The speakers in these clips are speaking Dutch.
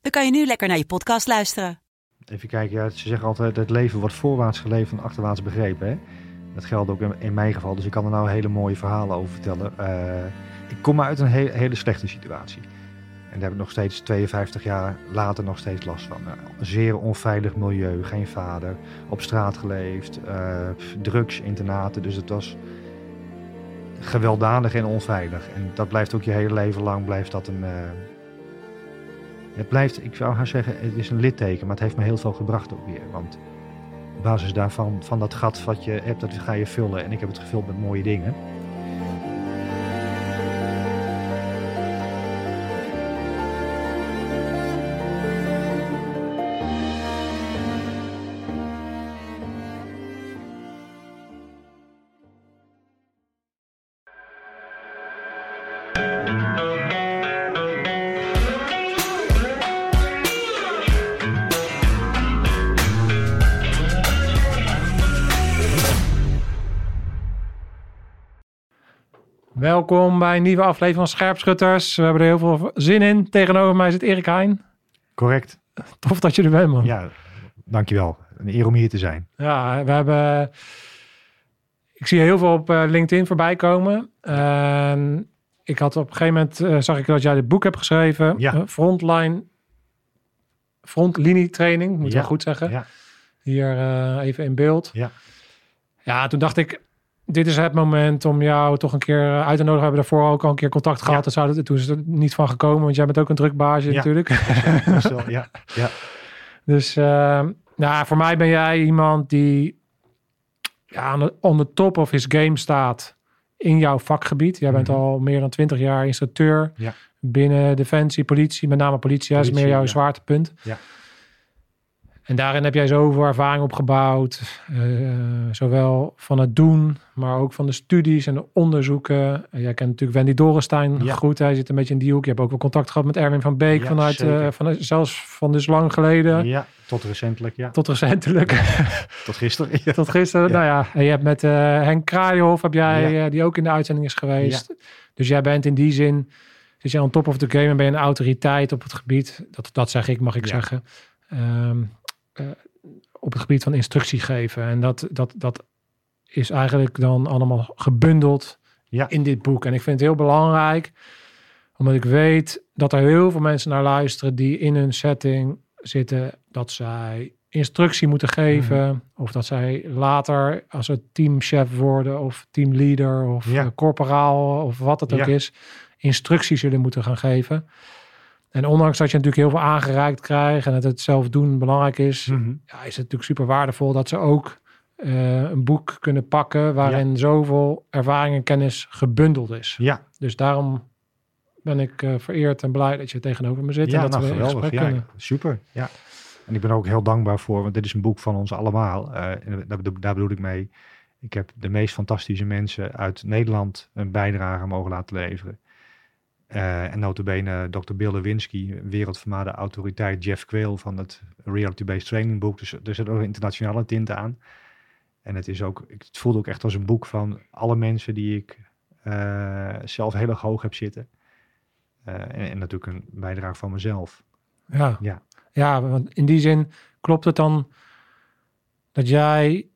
dan kan je nu lekker naar je podcast luisteren. Even kijken, ja, ze zeggen altijd het leven wordt voorwaarts geleefd en achterwaarts begrepen. Hè? Dat geldt ook in, mijn geval, dus ik kan er nou hele mooie verhalen over vertellen. Eh, ik kom uit een he- hele slechte situatie. En daar heb ik nog steeds 52 jaar later nog steeds last van. Eh, een zeer onveilig milieu, geen vader, op straat geleefd, eh, drugs, internaten. Dus het was gewelddadig en onveilig. En dat blijft ook je hele leven lang blijft dat een... het blijft, ik zou haar zeggen, het is een litteken, maar het heeft me heel veel gebracht ook weer. Want op basis daarvan, van dat gat wat je hebt, dat ga je vullen. En ik heb het gevuld met mooie dingen. Welkom bij een nieuwe aflevering van Scherpschutters. We hebben er heel veel zin in. Tegenover mij zit Erik Heijn. Correct. Tof dat je er bent, man. Ja, dankjewel. Een eer om hier te zijn. Ja, we hebben... Ik zie heel veel op eh, LinkedIn voorbij komen. En ik had op een gegeven moment... eh, zag ik dat jij dit boek hebt geschreven. Ja. Frontline... Frontlinie training, moet Ja. wel goed zeggen. Ja. Hier eh, even in beeld. Ja. Ja, toen dacht ik... Dit is het moment om jou toch een keer eh, uit te nodigen. We hebben daarvoor ook al een keer contact gehad. Ja. Daar zou het, toen is er niet van gekomen. Want jij bent ook een drukbaasje Ja. natuurlijk. Wel- ja, ja, Dus uh, nou, voor mij ben jij iemand die ja, aan de, on the top of his game staat in jouw vakgebied. Jij bent Mhm. al meer dan twintig jaar instructeur Ja. binnen defensie, politie, met name politie. Dat is Politie, meer jouw ja. zwaartepunt. Ja. En daarin heb jij zoveel ervaring opgebouwd, eh, zowel van het doen, maar ook van de studies en de onderzoeken. En jij kent natuurlijk Wendy Dorenstein Ja. goed, hij zit een beetje in die hoek. Je hebt ook wel contact gehad met Erwin van Beek Ja, vanuit, eh, vanuit, zelfs van dus lang geleden ja. Tot recentelijk, ja. tot recentelijk, Tot gisteren. Ja. tot gisteren. Nou ja, en je hebt met eh, Henk Kraaienhof, heb jij, die ook in de uitzending is geweest. Dus jij bent in die zin, zit je on top of the game en ben je een autoriteit op het gebied, dat, dat zeg ik, mag ik zeggen, Ehm, eh, op het gebied van instructie geven. En dat, dat, dat is eigenlijk dan allemaal gebundeld Ja. in dit boek. En ik vind het heel belangrijk, omdat ik weet dat er heel veel mensen naar luisteren die in een setting zitten dat zij instructie moeten geven. Mhm. Of dat zij later, als ze teamchef worden of teamleader of Ja. eh, corporaal of wat het ook Ja. is, instructie zullen moeten gaan geven. En ondanks dat je natuurlijk heel veel aangereikt krijgt en dat het zelf doen belangrijk is, Mhm. ja, is het natuurlijk super waardevol dat ze ook eh, een boek kunnen pakken waarin zoveel ervaring en kennis gebundeld is. Ja, Dus daarom ben ik eh, vereerd en blij dat je tegenover me zit ja en dat nou, we geweldig. gesprek Ja, kunnen. super. Ja. En ik ben ook heel dankbaar voor, want dit is een boek van ons allemaal. Eh, daar bedoel ik mee. Ik heb de meest fantastische mensen uit Nederland een bijdrage mogen laten leveren. Eh, en notabene Dr. Bill Lewinsky, wereldvermaarde autoriteit Jeff Quayle van het Reality-Based Training Book. Dus er zit ook een internationale tint aan. En het, is ook, het voelde ook echt als een boek van alle mensen die ik eh, zelf heel erg hoog heb zitten. Eh, en, en natuurlijk een bijdrage van mezelf. Ja. Ja. ja, want in die zin klopt het dan dat jij,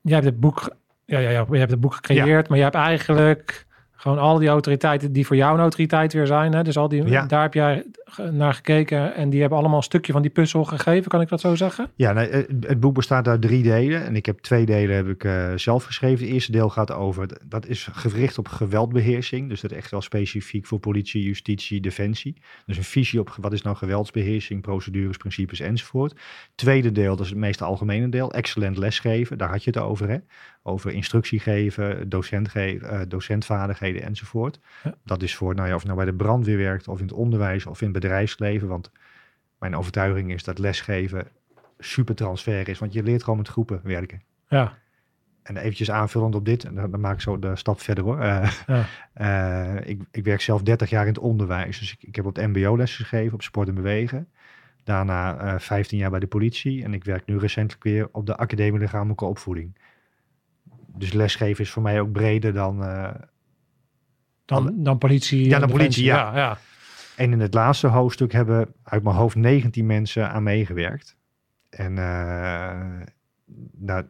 jij hebt het boek, ja, ja, ja, je hebt het boek gecreëerd, maar je hebt eigenlijk gewoon al die autoriteiten die voor jou een autoriteit weer zijn. Hè? Dus al die, Ja. daar heb jij naar gekeken en die hebben allemaal een stukje van die puzzel gegeven. Kan ik dat zo zeggen? Ja, nee, het, boek bestaat uit drie delen. En ik heb twee delen heb ik eh, zelf geschreven. Het eerste deel gaat over, dat is gericht op geweldbeheersing. Dus dat is echt wel specifiek voor politie, justitie, defensie. Dus een visie op wat is nou geweldsbeheersing, procedures, principes enzovoort. Tweede deel, dat is het meest algemene deel, excellent lesgeven. Daar had je het over, hè? Over instructie geven, docent geven, eh, docentvaardigheden enzovoort. Ja. Dat is voor, nou ja, of je nou bij de brandweer werkt, of in het onderwijs, of in het bedrijfsleven. Want mijn overtuiging is dat lesgeven super transfer is. Want je leert gewoon met groepen werken. Ja, En eventjes aanvullend op dit, en dan, dan maak ik zo de stap verder hoor. Eh, ja, eh, ik, ik werk zelf 30 jaar in het onderwijs. Dus ik, ik heb op het mbo les gegeven op sport en bewegen. Daarna eh 15 jaar bij de politie. En ik werk nu recentelijk weer op de Academie Lichamelijke Opvoeding. Dus lesgeven is voor mij ook breder dan... eh, dan, dan politie. Ja, dan politie, defensie. ja. ja, ja. En in het laatste hoofdstuk hebben uit mijn hoofd 19 mensen aan meegewerkt. En eh, nou,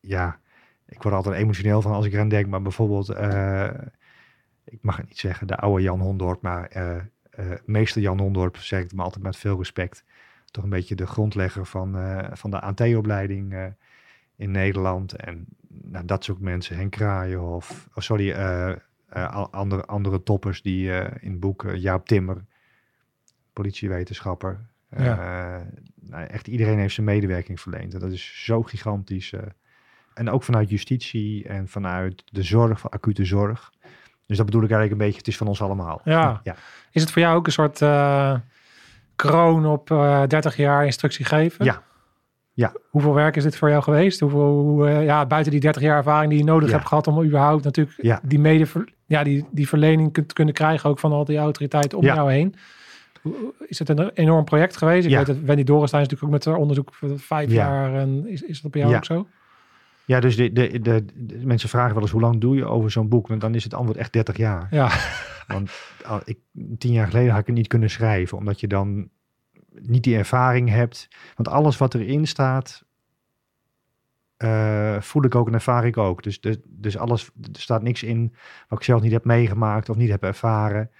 ja, ik word altijd emotioneel van als ik eraan denk. Maar bijvoorbeeld, eh, ik mag het niet zeggen, de oude Jan Hondorp, maar eh, eh, meester Jan Hondorp zeg ik hem altijd met veel respect. Toch een beetje de grondlegger van, eh, van de AT-opleiding eh, in Nederland. En nou, dat soort mensen, Henk Kraaienhof, oh, sorry, eh, eh, andere, andere toppers die eh, in het boek, eh, Jaap Timmer, politiewetenschapper. Nou, echt iedereen heeft zijn medewerking verleend. En dat is zo gigantisch. en ook vanuit justitie en vanuit de zorg, van acute zorg. Dus dat bedoel ik eigenlijk een beetje, het is van ons allemaal. Ja. ja. Is het voor jou ook een soort kroon op eh 30 jaar instructie geven? Ja. Ja. Hoeveel werk is dit voor jou geweest? Hoeveel, hoe, eh, ja, buiten die 30 jaar ervaring die je nodig Ja. hebt gehad om überhaupt natuurlijk Ja. die, mede, ja, die, die verlening kunt kunnen krijgen ook van al die autoriteiten om Ja. jou heen. Is het een enorm project geweest? Ik weet dat Wendy Dorenstein is natuurlijk ook met haar onderzoek voor vijf Ja. jaar. En is, is dat bij jou ook zo? Ja, dus de, de, de, de mensen vragen wel eens hoe lang doe je over zo'n boek? Want dan is het antwoord echt 30 jaar. Ja, Want al- ik, tien jaar geleden had ik het niet kunnen schrijven, omdat je dan niet die ervaring hebt. Want alles wat erin staat, eh, voel ik ook en ervaar ik ook. Dus, dus, dus alles, er staat niks in wat ik zelf niet heb meegemaakt of niet heb ervaren.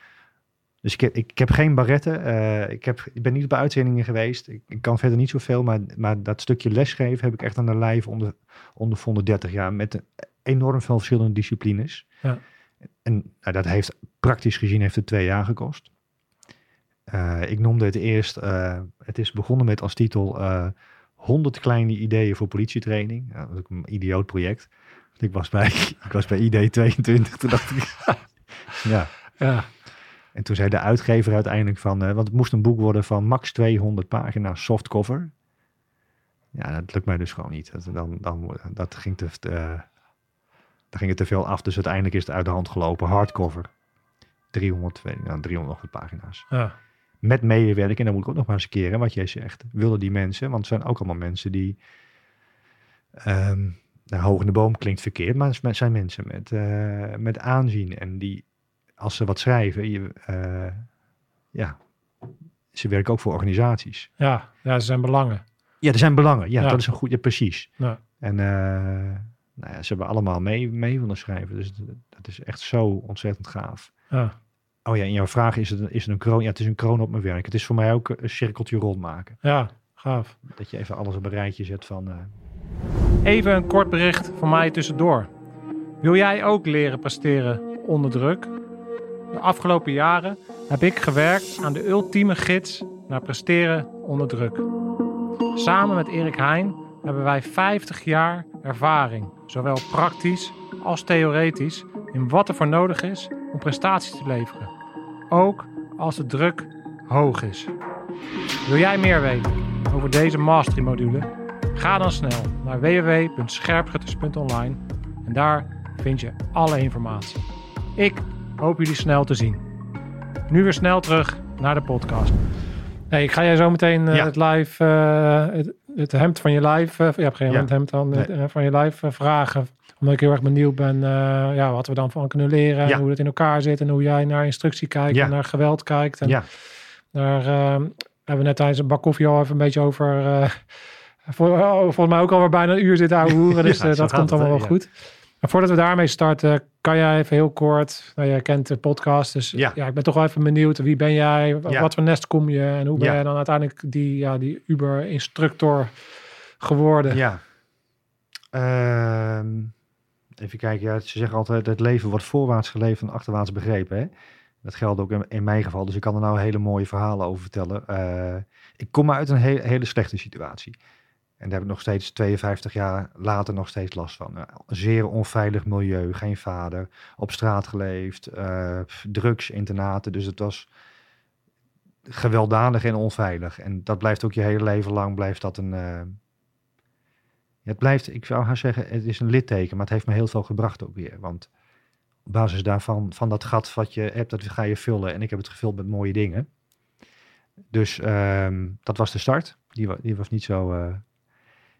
Dus ik heb, ik, heb geen barretten. eh, ik, heb, ik ben niet bij uitzendingen geweest. Ik, ik kan verder niet zoveel, maar, maar dat stukje lesgeven heb ik echt aan de lijf onder, ondervonden 30 jaar. Met enorm veel verschillende disciplines. Ja. En nou, dat heeft praktisch gezien heeft het twee jaar gekost. Eh, ik noemde het eerst, eh, het is begonnen met als titel eh 100 kleine ideeën voor politietraining. Ja, dat ook een idioot project. Want Ik was bij, ik was bij ID 22, toen dacht ik, ja. ja, En toen zei de uitgever uiteindelijk van, eh, want het moest een boek worden van max 200 pagina's softcover. Ja, dat lukt mij dus gewoon niet. Dat, dan, dan, dat ging te, eh, daar ging het te veel af, dus uiteindelijk is het uit de hand gelopen. Hardcover, 300, nou, 300 nog wat pagina's. ja, Met medewerking, en dan moet ik ook nog maar eens hè, wat jij zegt, willen die mensen, want het zijn ook allemaal mensen die, ehm nou, hoog in de boom klinkt verkeerd, maar het zijn mensen met, eh, met aanzien en die, als ze wat schrijven, je, eh, ja, ze werken ook voor organisaties. ja, ja, ze zijn belangen. Ja, er zijn belangen, ja, Ja. dat is een goed, ja, precies. Ja. En eh, nou ja, ze hebben allemaal mee, mee willen schrijven, dus dat, dat is echt zo ontzettend gaaf. Ja, Oh ja, in jouw vraag is het, een- is het een kroon? Ja, het is een kroon op mijn werk. Het is voor mij ook een cirkeltje rondmaken. ja, gaaf. Dat je even alles op een rijtje zet van... eh, Even een kort bericht van mij tussendoor. Wil jij ook leren presteren onder druk? De afgelopen jaren heb ik gewerkt aan de ultieme gids naar presteren onder druk. Samen met Erik Heijn hebben wij 50 jaar ervaring, zowel praktisch als theoretisch, in wat er voor nodig is om prestaties te leveren. Ook als de druk hoog is. Wil jij meer weten over deze mastery-module? Ga dan snel naar www.scherpschutters.online en daar vind je alle informatie. Ik hoop jullie snel te zien. Nu weer snel terug naar de podcast. Hey, ik ga jij zo meteen eh, Ja. het live, eh, het, het hemd van je live, eh, je hebt geen Ja. hemd aan, het, Nee. eh, van je live vragen. Omdat ik heel erg benieuwd ben eh, ja, wat we dan van kunnen leren. Ja. En hoe het in elkaar zit en hoe jij naar instructie kijkt Ja. en naar geweld kijkt. En ja, daar eh, hebben we net tijdens een bak koffie al even een beetje over. voor, oh, volgens mij ook alweer bijna een uur zitten ouwe hoeren. Dus dat komt allemaal wel goed. Maar voordat we daarmee starten, kan jij even heel kort. Nou, jij kent de podcast. Dus Ja. ja. ik ben toch wel even benieuwd. Wie ben jij? Ja. wat voor nest kom je? En hoe ben Ja. jij dan uiteindelijk die, ja, die Uber-instructor geworden? ja. Ehm, even kijken, ja, ze zeggen altijd het leven wordt voorwaarts geleefd en achterwaarts begrepen. Hè? Dat geldt ook in, mijn geval, dus ik kan er nou hele mooie verhalen over vertellen. Eh, ik kom uit een he- hele slechte situatie. En daar heb ik nog steeds 52 jaar later nog steeds last van. Zeer onveilig milieu, geen vader, op straat geleefd, eh, drugs, internaten. Dus het was gewelddadig en onveilig. En dat blijft ook je hele leven lang, blijft dat een... eh, het blijft, ik zou haar zeggen, het is een litteken, maar het heeft me heel veel gebracht ook weer. Want op basis daarvan, van dat gat wat je hebt, dat ga je vullen. En ik heb het gevuld met mooie dingen. Dus ehm, dat was de start. Die, die was niet zo... eh,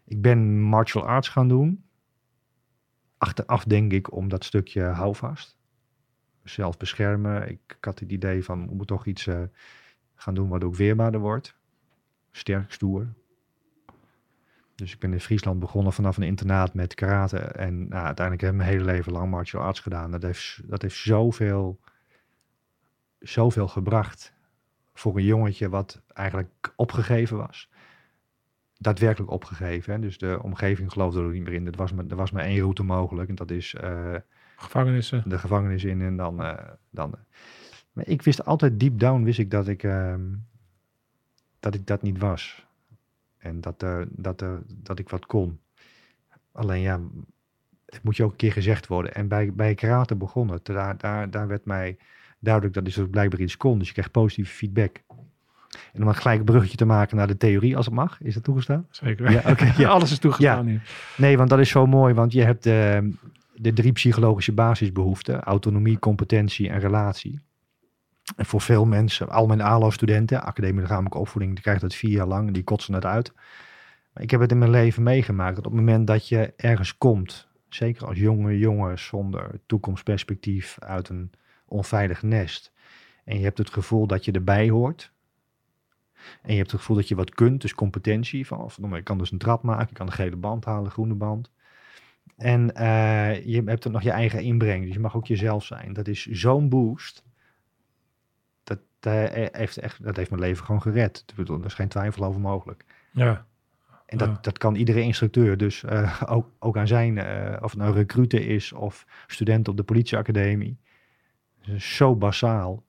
ik ben martial arts gaan doen. Achteraf denk ik om dat stukje houvast. Zelf beschermen. Ik, had het idee van, ik moet toch iets eh, gaan doen wat ook weerbaarder wordt. Sterk, stoer. Dus ik ben in Friesland begonnen vanaf een internaat met karate. En nou, uiteindelijk heb ik mijn hele leven lang martial arts gedaan. Dat heeft, dat heeft zoveel, zoveel gebracht voor een jongetje wat eigenlijk opgegeven was. Daadwerkelijk opgegeven. Hè? Dus de omgeving geloofde er niet meer in. Er was maar, er was maar één route mogelijk. En dat is eh, Gevangenissen. de gevangenis in en dan... eh, dan maar ik wist altijd, deep down wist ik dat ik, ehm, dat, ik dat niet was. En dat, er dat, er dat ik wat kon. Alleen ja, het moet je ook een keer gezegd worden. En bij, bij karate begonnen. Daar, daar, daar werd mij duidelijk dat ik dus blijkbaar iets kon. Dus je krijgt positieve feedback. En om een gelijk een bruggetje te maken naar de theorie, als het mag. Is dat toegestaan? Zeker. Ja, oké, ja. Alles is toegestaan hier. Nee, want dat is zo mooi, want je hebt eh, de drie psychologische basisbehoeften: autonomie, competentie en relatie. En voor veel mensen, al mijn ALO-studenten, academie lichamelijke opvoeding, die krijgen dat vier jaar lang en die kotsen het uit. Maar ik heb het in mijn leven meegemaakt dat op het moment dat je ergens komt, zeker als jonge jongen zonder toekomstperspectief uit een onveilig nest, en je hebt het gevoel dat je erbij hoort, en je hebt het gevoel dat je wat kunt, dus competentie. Van, of, ik kan dus een trap maken, ik kan een gele band halen, groene band. En eh, je hebt er nog je eigen inbreng, dus je mag ook jezelf zijn. Dat is zo'n boost. Dat, eh, heeft echt, dat heeft mijn leven gewoon gered. Ik bedoel, er is geen twijfel over mogelijk. Ja. En dat, Ja. dat kan iedere instructeur. Dus eh, ook, ook aan zijn, eh, of het nou is of student op de politieacademie. Zo basaal.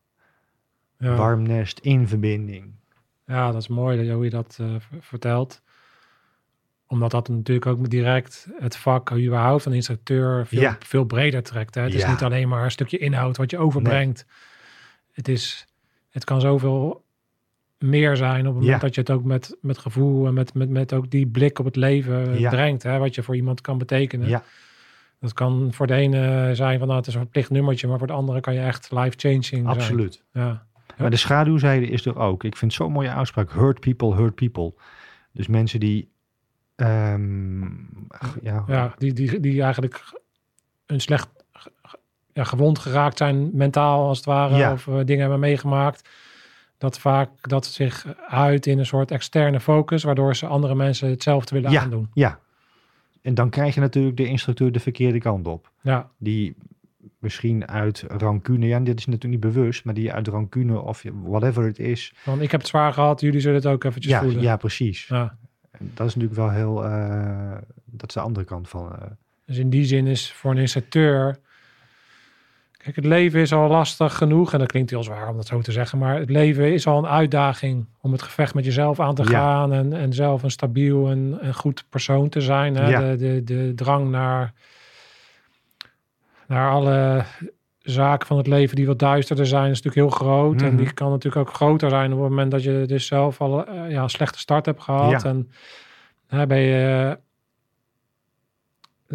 Ja. Warm nest, in verbinding. Ja, dat is mooi dat je- hoe je dat eh, vertelt. Omdat dat natuurlijk ook direct het vak überhaupt van instructeur veel, Ja. veel breder trekt. Hè? Het is niet alleen maar een stukje inhoud wat je overbrengt. Het, is, het kan zoveel meer zijn op het moment Ja. dat je het ook met, met gevoel en met, met, met ook die blik op het leven Ja. brengt. Hè? Wat je voor iemand kan betekenen. Ja, Dat kan voor de ene zijn van nou, het is een verplicht nummertje, maar voor de andere kan je echt life-changing zijn. absoluut. Ja. Maar de schaduwzijde is er ook. Ik vind zo'n mooie uitspraak. Hurt people, hurt people. Dus mensen die... ehm, ja, ja, die, die, die eigenlijk een slecht ja, gewond geraakt zijn, mentaal als het ware, Ja. of eh, dingen hebben meegemaakt. Dat vaak dat zich uit in een soort externe focus, waardoor ze andere mensen hetzelfde willen Ja. aandoen. ja. En dan krijg je natuurlijk de instructeur de verkeerde kant op. Ja, Die misschien uit rancune... Ja, dit is natuurlijk niet bewust, maar die uit rancune of whatever het is... want ik heb het zwaar gehad, jullie zullen het ook eventjes Ja, voelen. ja, precies. Ja. Dat is natuurlijk wel heel... eh, dat is de andere kant van... eh, Dus in die zin is voor een instructeur. Kijk, het leven is al lastig genoeg. En dat klinkt heel zwaar om dat zo te zeggen. Maar het leven is al een uitdaging om het gevecht met jezelf aan te Ja. gaan. En, en zelf een stabiel en, en goed persoon te zijn. Hè? Ja. De, de, de drang naar, naar alle zaken van het leven die wat duisterder zijn, is natuurlijk heel groot. En Mhm. die kan natuurlijk ook groter zijn op het moment dat je dus zelf al eh, ja, een slechte start hebt gehad. Ja. En hè, ben je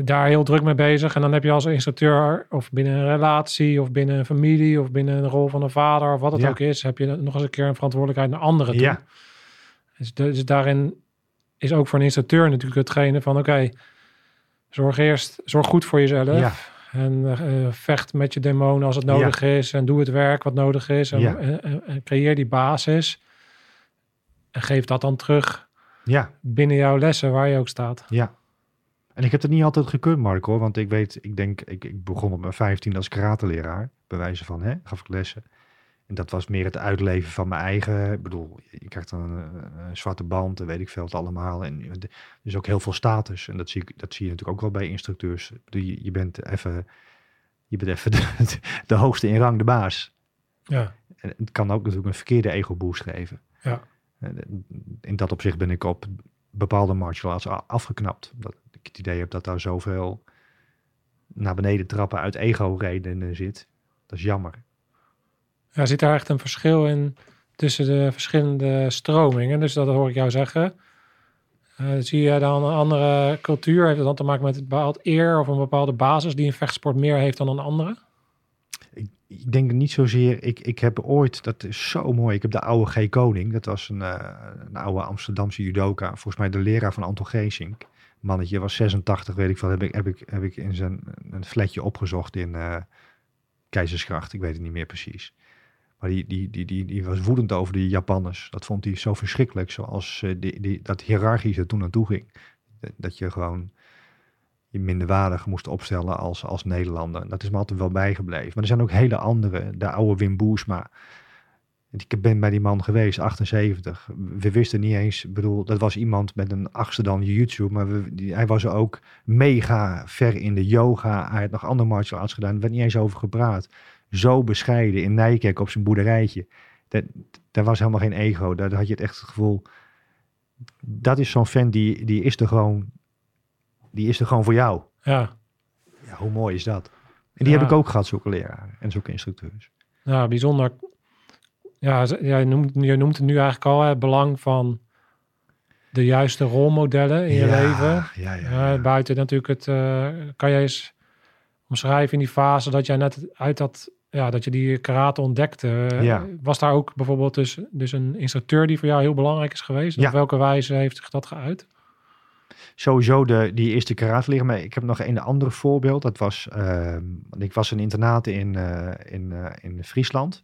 daar heel druk mee bezig. En dan heb je als instructeur of binnen een relatie of binnen een familie of binnen een rol van een vader of wat het Ja. ook is, heb je nog eens een keer een verantwoordelijkheid naar anderen toe. Ja. Dus, dus daarin is ook voor een instructeur natuurlijk hetgene van oké, zorg eerst, zorg goed voor jezelf. Ja. En eh, vecht met je demonen als het nodig is. En doe het werk wat nodig is. En, Ja. en, en- en creëer die basis. En geef dat dan terug ja, binnen jouw lessen waar je ook staat. Ja. En ik heb het niet altijd gekund, Mark, hoor. Want ik weet, ik denk, ik, ik begon op mijn 15 als karateleraar. Bij wijze van, hè, gaf ik lessen. En dat was meer het uitleven van mijn eigen. Ik bedoel, je krijgt dan een, een zwarte band en weet ik veel het allemaal. En is ook heel veel status. En dat zie, ik, dat zie je natuurlijk ook wel bij instructeurs. Je, je bent even, je bent even de, de hoogste in rang, de baas. Ja, En het kan ook natuurlijk een verkeerde ego-boost geven. Ja. In dat opzicht ben ik op bepaalde martial arts afgeknapt. Dat ik het idee heb dat daar zoveel naar beneden trappen uit ego-redenen zit. Dat is jammer. ja zit daar echt een verschil in tussen de verschillende stromingen. Dus dat hoor ik jou zeggen. Eh, zie je dan een andere cultuur? Heeft het dan te maken met een bepaald eer of een bepaalde basis die een vechtsport meer heeft dan een andere? ik denk niet zozeer. Ik, ik heb ooit, dat is zo mooi. Ik heb de oude G. Koning, dat was een, eh, een oude Amsterdamse judoka. Volgens mij de leraar van Anton Geesink. Mannetje was 86, weet ik veel. Heb ik, heb ik, heb ik in zijn een flatje opgezocht in uh, Keizersgracht. Ik weet het niet meer precies. Maar die, die, die, die, die was woedend over de Japanners. Dat vond hij zo verschrikkelijk, zoals uh, die, die, dat hiërarchische toen naartoe ging. Dat je gewoon je minderwaardig moest opstellen als, als Nederlander. Dat is me altijd wel bijgebleven. Maar er zijn ook hele andere. De oude Wim Boersma. Ik ben bij die man geweest, 78. We wisten niet eens, bedoel, dat was iemand met een achtste dan YouTube, maar we, die, hij was ook mega ver in de yoga. Hij had nog andere martial arts gedaan, er werd niet eens over gepraat. Zo bescheiden in Nijkerk op zijn boerderijtje. Dat, daar was helemaal geen ego. Daar had je het echt het gevoel. Dat is zo'n fan die, die is er gewoon die is er gewoon voor jou. Ja. Ja, hoe mooi is dat? En die heb ik ook gehad, zulke leraren en zulke instructeurs. Ja, bijzonder. Ja, jij noemt, je noemt het nu eigenlijk al het belang van de juiste rolmodellen in je leven. Ja, ja, buiten natuurlijk het, uh, kan jij eens omschrijven in die fase dat jij net uit dat, ja, dat je die karate ontdekte. Ja. Was daar ook bijvoorbeeld dus, dus een instructeur die voor jou heel belangrijk is geweest? Op welke wijze heeft zich dat geuit? sowieso de, die eerste karate liggen. Maar ik heb nog een ander voorbeeld. Dat was, uh, ik was een internaat in, in, in Friesland.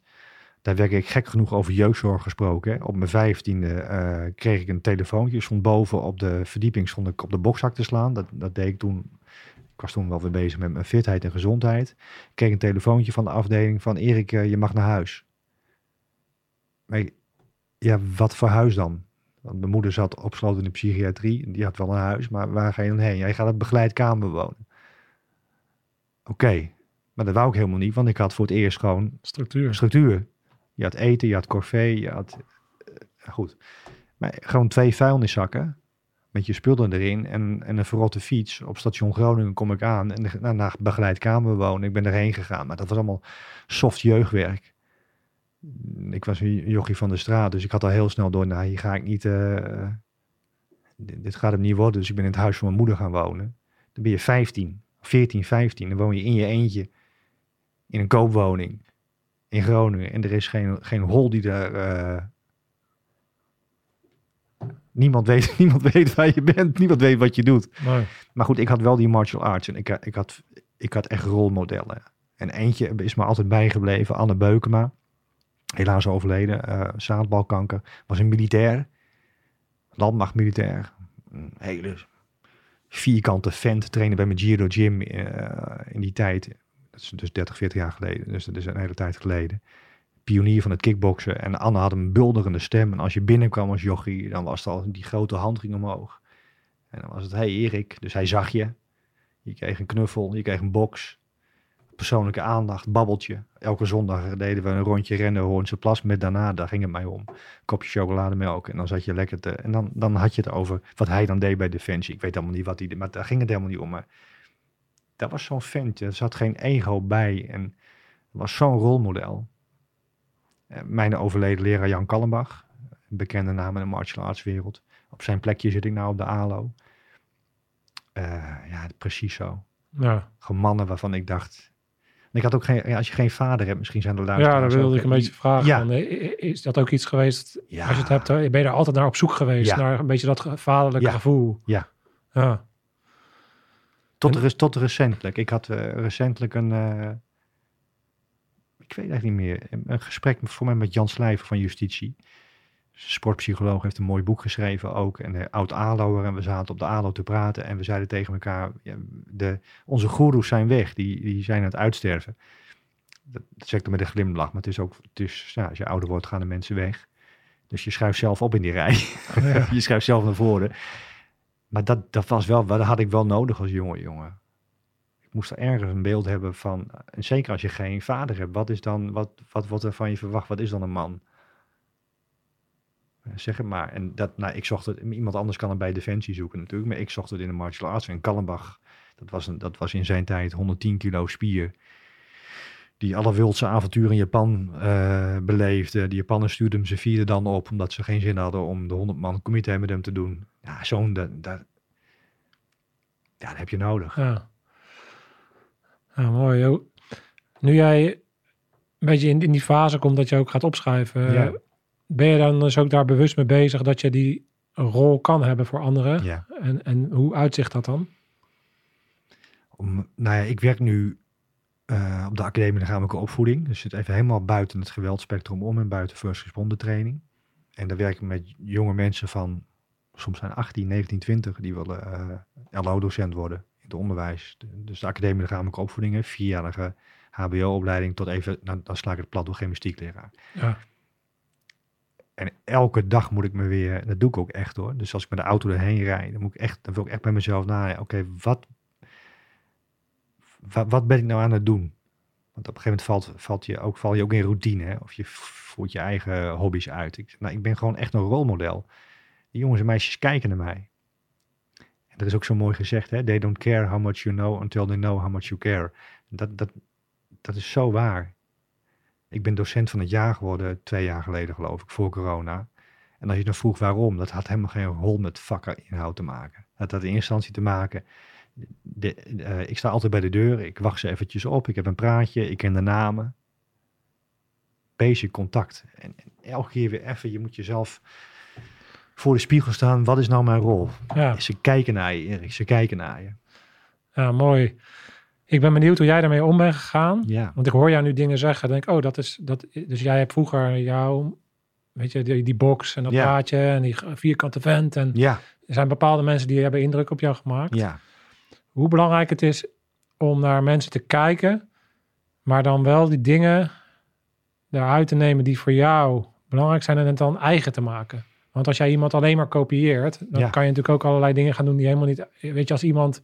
Daar werd ik gek genoeg over jeugdzorg gesproken. Op mijn vijftiende uh, kreeg ik een telefoontje. Stond boven op de verdieping stond ik op de bokzak te slaan. Dat, dat deed ik toen. Ik was toen wel weer bezig met mijn fitheid en gezondheid. Ik kreeg een telefoontje van de afdeling van Erik, je mag naar huis. Maar ja, wat voor huis dan? Want mijn moeder zat opgesloten in de psychiatrie. Die had wel een huis, maar waar ga je dan heen? Jij gaat het begeleid kamer wonen. Oké, maar dat wou ik helemaal niet, want ik had voor het eerst gewoon structuur. structuur. Je had eten, je had corvée, je had... Uh, goed. Maar gewoon twee vuilniszakken met je spullen erin en, en een verrotte fiets. Op station Groningen kom ik aan en nou, naar begeleid kamer wonen. Ik ben erheen gegaan, maar dat was allemaal soft jeugdwerk ik was een jochie van de straat, dus ik had al heel snel door, nou hier ga ik niet, uh, dit, gaat hem niet worden. Dus ik ben in het huis van mijn moeder gaan wonen. Dan ben je 15, 14, 15, dan woon je in je eentje in een koopwoning in Groningen. En er is geen, geen hol die daar... Uh, niemand, weet, niemand weet waar je bent, niemand weet wat je doet. Nee. Maar goed, ik had wel die martial arts en ik, ik, had, ik had echt rolmodellen. En eentje is me altijd bijgebleven, Anne Beukema helaas overleden, uh, zaadbalkanker, was een militair, landmachtmilitair, een hele vierkante vent, trainen bij mijn Giro Gym uh, in die tijd. Dat is dus 30, 40 jaar geleden, dus dat is een hele tijd geleden. Pionier van het kickboksen. En Anne had een bulderende stem. En als je binnenkwam als jochie, dan was het al die grote hand ging omhoog. En dan was het, hey Erik. Dus hij zag je. Je kreeg een knuffel, je kreeg een box persoonlijke aandacht, babbeltje. Elke zondag deden we een rondje rennen Hoornse Plas met daarna, daar ging het mij om. Kopje chocolademelk en dan zat je lekker te... En dan, dan had je het over wat hij dan deed bij Defensie. Ik weet allemaal niet wat hij... Maar daar ging het helemaal niet om. Maar dat was zo'n ventje. Er zat geen ego bij en was zo'n rolmodel. Eh, mijn overleden leraar Jan Kallenbach, een bekende naam in de martial arts wereld. Op zijn plekje zit ik nou op de ALO. Uh, ja, precies zo. Ja. Gewoon mannen waarvan ik dacht, ik had ook geen, als je geen vader hebt, misschien zijn er luisteraars. Ja, dan wilde ik een beetje vragen. Ja. Van, is dat ook iets geweest? Ja. Als je het hebt, ben je er altijd naar op zoek geweest, ja. naar een beetje dat vaderlijke gevoel. Ja. ja. Tot, en, tot recentelijk. Ik had uh, recentelijk een, uh, ik weet eigenlijk niet meer, een gesprek voor mij met Jan Slijver van Justitie sportpsycholoog heeft een mooi boek geschreven ook. En de oud Aloer. En we zaten op de Alo te praten. En we zeiden tegen elkaar, ja, de, onze goeroes zijn weg. Die, die zijn aan het uitsterven. Dat, dat zeg ik met een glimlach. Maar het is ook, het is, ja, als je ouder wordt gaan de mensen weg. Dus je schrijft zelf op in die rij. je schrijft zelf naar voren. Maar dat, dat was wel, dat had ik wel nodig als jonge jongen. Ik moest er ergens een beeld hebben van, en zeker als je geen vader hebt, wat is dan, wat, wat wordt er van je verwacht? Wat is dan een man? Eh, zeg het maar. En dat, nou, ik zocht het, iemand anders kan het bij Defensie zoeken natuurlijk, maar ik zocht het in de martial arts. En Kallenbach, dat was, een, dat was in zijn tijd 110 kilo spier. Die alle wildse avonturen in Japan eh, beleefde. Die Japanners stuurden hem ze vierde dan op, omdat ze geen zin hadden om de 100 man comité met hem te doen. Ja, zo'n, dat, dat, ja, dat heb je nodig. Ja. ja, mooi. joh. Nu jij een beetje in, in die fase komt dat je ook gaat opschrijven, Ja. ben je dan dus ook daar bewust mee bezig dat je die rol kan hebben voor anderen? Ja. En, en hoe uitzicht dat dan? Om, nou ja, ik werk nu eh, op de Academie Lichamelijke Opvoeding. Dus het even helemaal buiten het geweldspectrum om en buiten first responder training. En daar werk ik met jonge mensen van, soms zijn 18, 19, 20, die willen eh LO-docent worden in het onderwijs. De- dus de Academie Lichamelijke Opvoeding, een vierjarige HBO-opleiding tot even, nou, dan sla ik het plat door gymnastiekleraar. Ja. En elke dag moet ik me weer, dat doe ik ook echt hoor. Dus als ik met de auto erheen rijd, dan, moet ik echt, dan wil ik echt bij mezelf nadenken. Oké, wat, wat ben ik nou aan het doen? Want op een gegeven moment valt, valt je ook, val je ook in routine. Hè? Of je voert je eigen hobby's uit. Ik, nou, ik ben gewoon echt een rolmodel. Jongens en meisjes kijken naar mij. En dat is ook zo mooi gezegd. Hè? They don't care how much you know until they know how much you care. Dat, dat, dat is zo waar. Ik ben docent van het jaar geworden twee jaar geleden, geloof ik, voor corona. En als je dan vroeg waarom, dat had helemaal geen rol met vakinhoud te maken. Dat had in instantie te maken. De, eh, ik sta altijd bij de deur, ik wacht ze eventjes op, ik heb een praatje, ik ken de namen. Basic contact. En, en elke keer weer even, je moet jezelf voor de spiegel staan. Wat is nou mijn rol? Ja. Ze kijken naar je, Erik, ze kijken naar je. ja, mooi. Ik ben benieuwd hoe jij daarmee om bent gegaan. Ja, Want ik hoor jou nu dingen zeggen. Denk ik, oh, dat is dat. Dus jij hebt vroeger jouw, weet je, die, die box en dat Ja. plaatje en die vierkante vent. En ja, er zijn bepaalde mensen die hebben indruk op jou gemaakt. ja. Hoe belangrijk het is om naar mensen te kijken, maar dan wel die dingen eruit te nemen die voor jou belangrijk zijn en het dan eigen te maken. Want als jij iemand alleen maar kopieert, dan Ja. kan je natuurlijk ook allerlei dingen gaan doen die helemaal niet. Weet je, als iemand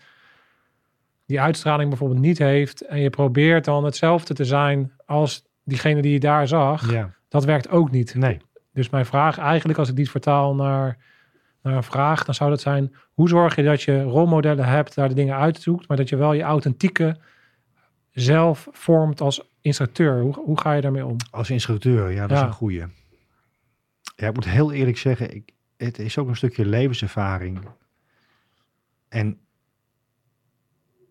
die uitstraling bijvoorbeeld niet heeft en je probeert dan hetzelfde te zijn als diegene die je daar zag, ja. dat werkt ook niet. Nee, Dus mijn vraag eigenlijk, als ik die vertaal naar, naar een vraag, dan zou dat zijn: hoe zorg je dat je rolmodellen hebt, daar de dingen uitzoekt, maar dat je wel je authentieke zelf vormt als instructeur? Hoe, hoe ga je daarmee om? Als instructeur, ja, dat Ja. is een goeie. Ja, ik moet heel eerlijk zeggen, ik, het is ook een stukje levenservaring. En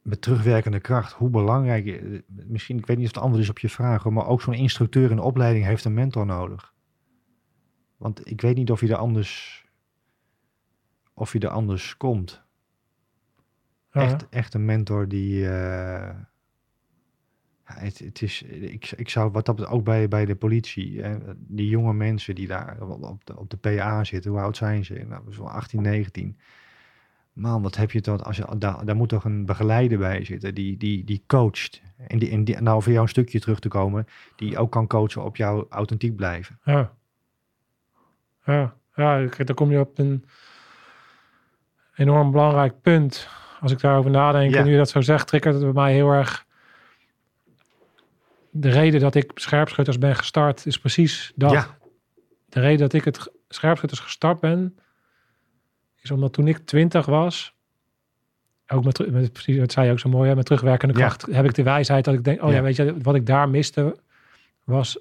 met terugwerkende kracht, hoe belangrijk, misschien, ik weet niet of het antwoord is op je vraag, maar ook zo'n instructeur in de opleiding heeft een mentor nodig. Want ik weet niet of je er anders, of je er anders komt. Ja, Echt, echt een mentor die. eh, het, het is, ik, ik zou wat dat ook bij, bij de politie. eh, die jonge mensen die daar op de, op de PA zitten, hoe oud zijn ze? Nou, zo'n 18, 19. Man, wat heb je toch? Als je, daar, daar moet toch een begeleider bij zitten die, die, die coacht. En, die, en die, nou, voor jou een stukje terug te komen, die ook kan coachen op jouw authentiek blijven. ja. Ja, ja dan kom je op een enorm belangrijk punt. Als ik daarover nadenk Ja. en nu je dat zo zegt, triggert het bij mij heel erg. De reden dat ik scherpschutters ben gestart is precies dat. Ja. De reden dat ik het scherpschutters gestart ben, is omdat toen ik twintig was, ook met, met precies, dat zei je ook zo mooi, hè, met terugwerkende Ja. kracht, heb ik de wijsheid dat ik denk, oh ja, Ja. weet je, wat ik daar miste, was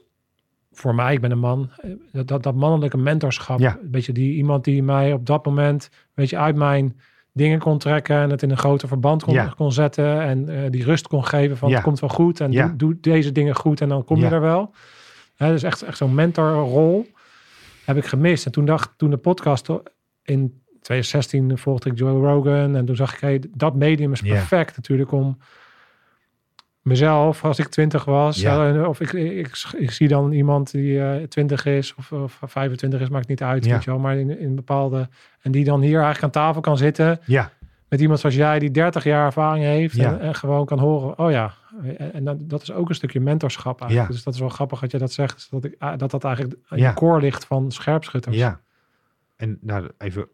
voor mij, ik ben een man, eh, dat, dat, dat mannelijke mentorschap. Ja. Een beetje die iemand die mij op dat moment, weet je, uit mijn dingen kon trekken en het in een groter verband kon, Ja. kon zetten en eh, die rust kon geven van Ja. het komt wel goed en Ja. doe, doe deze dingen goed en dan kom je er wel. Hè, dus echt, echt zo'n mentorrol heb ik gemist. En toen dacht, toen de podcast in 2016 volgde ik Joe Rogan en toen zag ik, hey, dat medium is perfect natuurlijk om mezelf, als ik 20 was, Ja. of ik, ik, ik, zie dan iemand die eh 20 is of, of 25 is, maakt niet uit, Ja. weet je wel, maar in, in bepaalde, en die dan hier eigenlijk aan tafel kan zitten Ja, met iemand zoals jij die 30 jaar ervaring heeft Ja. en, en gewoon kan horen, oh ja, en, en dat, dat is ook een stukje mentorschap eigenlijk. Ja. Dus dat is wel grappig dat je dat zegt, dat ik, ah, dat, dat eigenlijk in Ja. de core ligt van scherpschutters. ja. En nou, even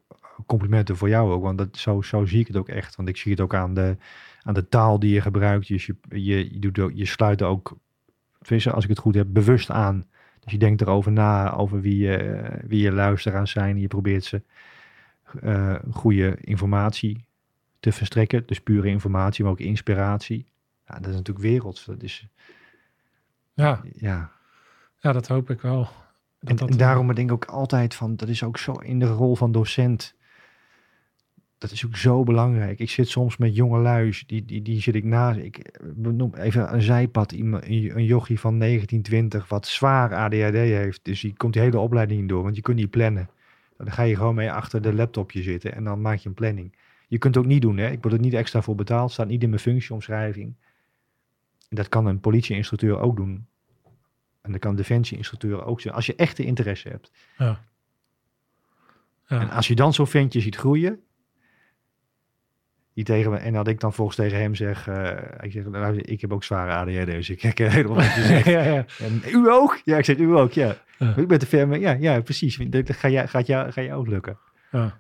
complimenten voor jou ook, want dat, zo, zo zie ik het ook echt. Want ik zie het ook aan de, aan de taal die je gebruikt. Je, je, je, doet, je sluit er ook, als ik het goed heb, bewust aan. Dus je denkt erover na, over wie je, wie je luisteraars zijn. Je probeert ze eh, goede informatie te verstrekken. Dus pure informatie, maar ook inspiratie. Ja, dat is natuurlijk werelds. Dat is, Ja, Ja. ja dat hoop ik wel. Dat En, dat, en daarom denk ik ook altijd van, dat is ook zo in de rol van docent. Dat is ook zo belangrijk. Ik zit soms met jonge luis, die, die, die zit ik na. Ik benoem even een zijpad, iemand- een een jochie van 1920, wat zwaar ADHD heeft. Dus die komt die hele opleiding door, want je kunt niet plannen. Dan ga je gewoon mee achter de laptopje zitten en dan maak je een planning. Je kunt het ook niet doen, hè. Ik word er niet extra voor betaald, staat niet in mijn functieomschrijving. Dat kan een politieinstructeur ook doen. En dat kan een defensieinstructeur ook zijn. Als je echte interesse hebt. ja. Ja. En als je dan zo'n ventje ziet groeien. Die tegen me, en dat ik dan volgens tegen hem zeg, eh, ik, zeg nou, ik heb ook zware ADHD, dus ik herken helemaal wat je zegt. ja, ja. En, u ook? Ja, ik zeg, u ook, ja. Ja. Ik ben te ver, maar ja, ja, precies. Dat ga jij, gaat, jou, ga jou ook lukken. Ja,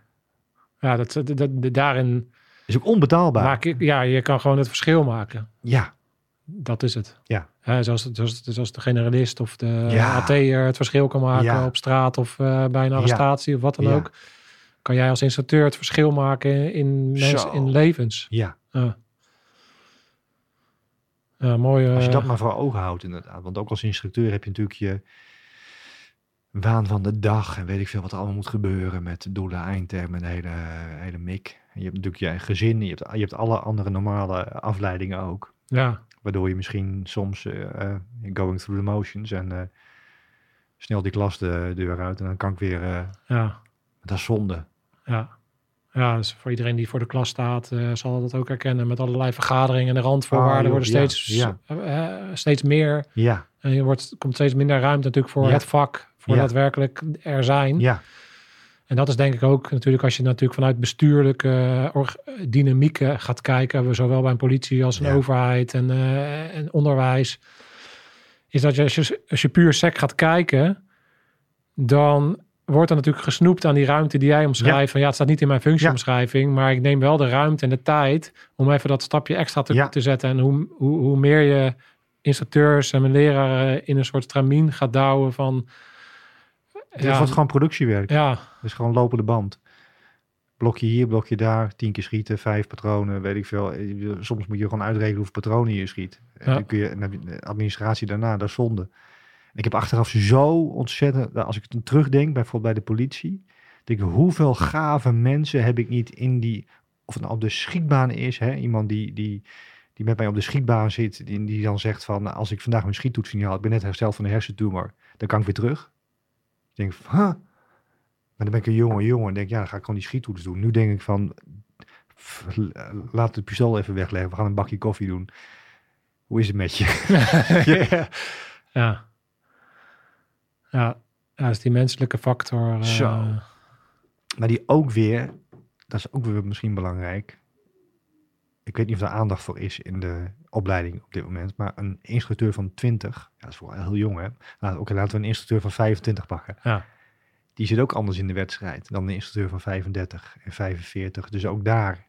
ja dat, dat, dat- daarin is ook onbetaalbaar. maak ik, ja, je kan gewoon het verschil maken. Ja, Dat is het. Ja. Hè, zoals, zoals, zoals de generalist of de Ja. AT'er het verschil kan maken Ja. op straat of eh, bij een arrestatie of wat dan Ja. ook. Kan jij als instructeur het verschil maken in, mensen, in levens. ja. Ja. Ja, mooi. Als je eh, dat maar voor ogen houdt inderdaad. Want ook als instructeur heb je natuurlijk je waan van de dag. En weet ik veel wat er allemaal moet gebeuren met doelen, eindtermen, de hele, hele mik. En je hebt natuurlijk je gezin. Je hebt, je hebt alle andere normale afleidingen ook. Ja, Waardoor je misschien soms eh, eh, going through the motions en eh, snel die klas de deur uit. En dan kan ik weer, eh, ja, dat is zonde. Ja. Ja, dus voor iedereen die voor de klas staat, eh, zal dat ook herkennen. Met allerlei vergaderingen en de randvoorwaarden joh, worden steeds, ja. eh, eh, steeds meer. Ja, En je wordt, komt steeds minder ruimte natuurlijk voor Ja. het vak, voor daadwerkelijk er zijn. ja, En dat is denk ik ook natuurlijk als je natuurlijk vanuit bestuurlijke dynamieken gaat kijken, zowel bij een politie als een overheid en, en onderwijs, is dat je als, je als je puur sec gaat kijken, dan wordt er natuurlijk gesnoept aan die ruimte die jij omschrijft. Van ja, het staat niet in mijn functieomschrijving, maar ik neem wel de ruimte en de tijd om even dat stapje extra te, Ja. te zetten. En hoe, hoe, hoe meer je instructeurs en mijn leraren in een soort stramien gaat douwen van... het wordt gewoon productiewerk. ja, Het is gewoon lopende band. Blokje hier, blokje daar, tien keer schieten, vijf patronen, weet ik veel. Soms moet je gewoon uitrekenen hoeveel patronen je schiet. En Ja. dan kun je, en de administratie daarna, dat is zonde. Ik heb achteraf zo ontzettend, als ik het terugdenk, bijvoorbeeld bij de politie, denk ik, hoeveel gave mensen heb ik niet in die, of het nou op de schietbaan is, hè, iemand die, die, die met mij op de schietbaan zit, die, die dan zegt van, nou, als ik vandaag mijn schiettoets niet haal, ik ben net hersteld van een hersentumor, dan kan ik weer terug. Ik denk, van, huh? Maar dan ben ik een jonge jongen en denk, ja, dan ga ik gewoon die schiettoets doen. Nu denk ik van, laat het pistool even wegleggen, we gaan een bakje koffie doen. Hoe is het met je? ja. Ja. Ja, ja, dus die menselijke factor. eh, Zo. Maar die ook weer, dat is ook weer misschien belangrijk. Ik weet niet of er aandacht voor is in de opleiding op dit moment. Maar een instructeur van 20, ja, dat is wel heel jong hè. Nou, Oké, laten we een instructeur van 25 pakken. Ja. Die zit ook anders in de wedstrijd dan een instructeur van 35 en 45. Dus ook daar.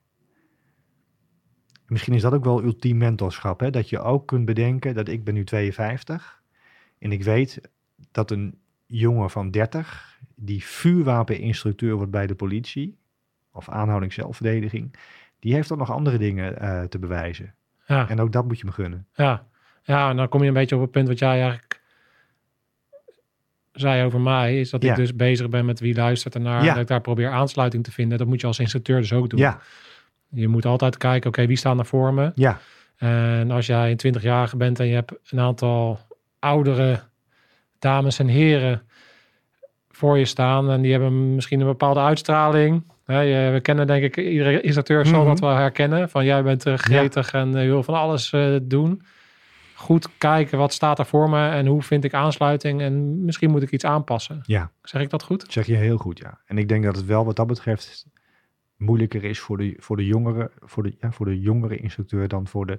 Misschien is dat ook wel ultiem mentorschap. Hè? Dat je ook kunt bedenken dat ik ben nu 52. En ik weet dat een jongen van 30 die vuurwapeninstructeur wordt bij de politie, of aanhouding zelfverdediging, die heeft dan nog andere dingen eh, te bewijzen. Ja, En ook dat moet je me gunnen. ja. ja, en dan kom je een beetje op het punt wat jij eigenlijk zei over mij. Is dat Ja. ik dus bezig ben met wie luistert ernaar. Ja. Dat ik daar probeer aansluiting te vinden. Dat moet je als instructeur dus ook doen. Ja, Je moet altijd kijken, oké, wie staat er voor me? ja, En als jij een 20-jarige bent en je hebt een aantal oudere dames en heren voor je staan en die hebben misschien een bepaalde uitstraling. We kennen denk ik, iedere instructeur zal Mhm. dat wel herkennen. Van jij bent eh, gretig en eh, je wil van alles eh, doen. Goed kijken, wat staat er voor me en hoe vind ik aansluiting en misschien moet ik iets aanpassen. ja. Zeg ik dat goed? Dat zeg je heel goed, ja. En ik denk dat het wel wat dat betreft moeilijker is voor de, voor de jongere, voor de, ja, voor de jongere instructeur dan voor de.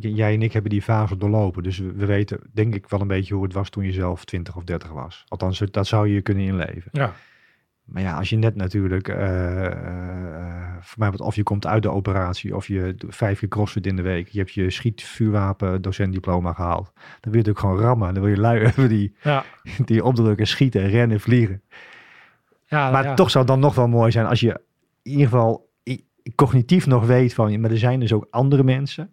Jij en ik hebben die fase doorlopen, dus we, we weten denk ik wel een beetje hoe het was toen je zelf 20 of 30 was. Althans, dat zou je kunnen inleven. Ja. Maar ja, als je net natuurlijk, eh, voor mij wat of je komt uit de operatie, of je vijf keer crossfit in de week, je hebt je schietvuurwapen docentdiploma gehaald, dan wil je natuurlijk gewoon rammen. Dan wil je lui hebben die, Ja, die opdrukken, schieten, rennen, vliegen. ja, Maar ja. toch zou het dan nog wel mooi zijn als je in ieder geval cognitief nog weet van, maar er zijn dus ook andere mensen.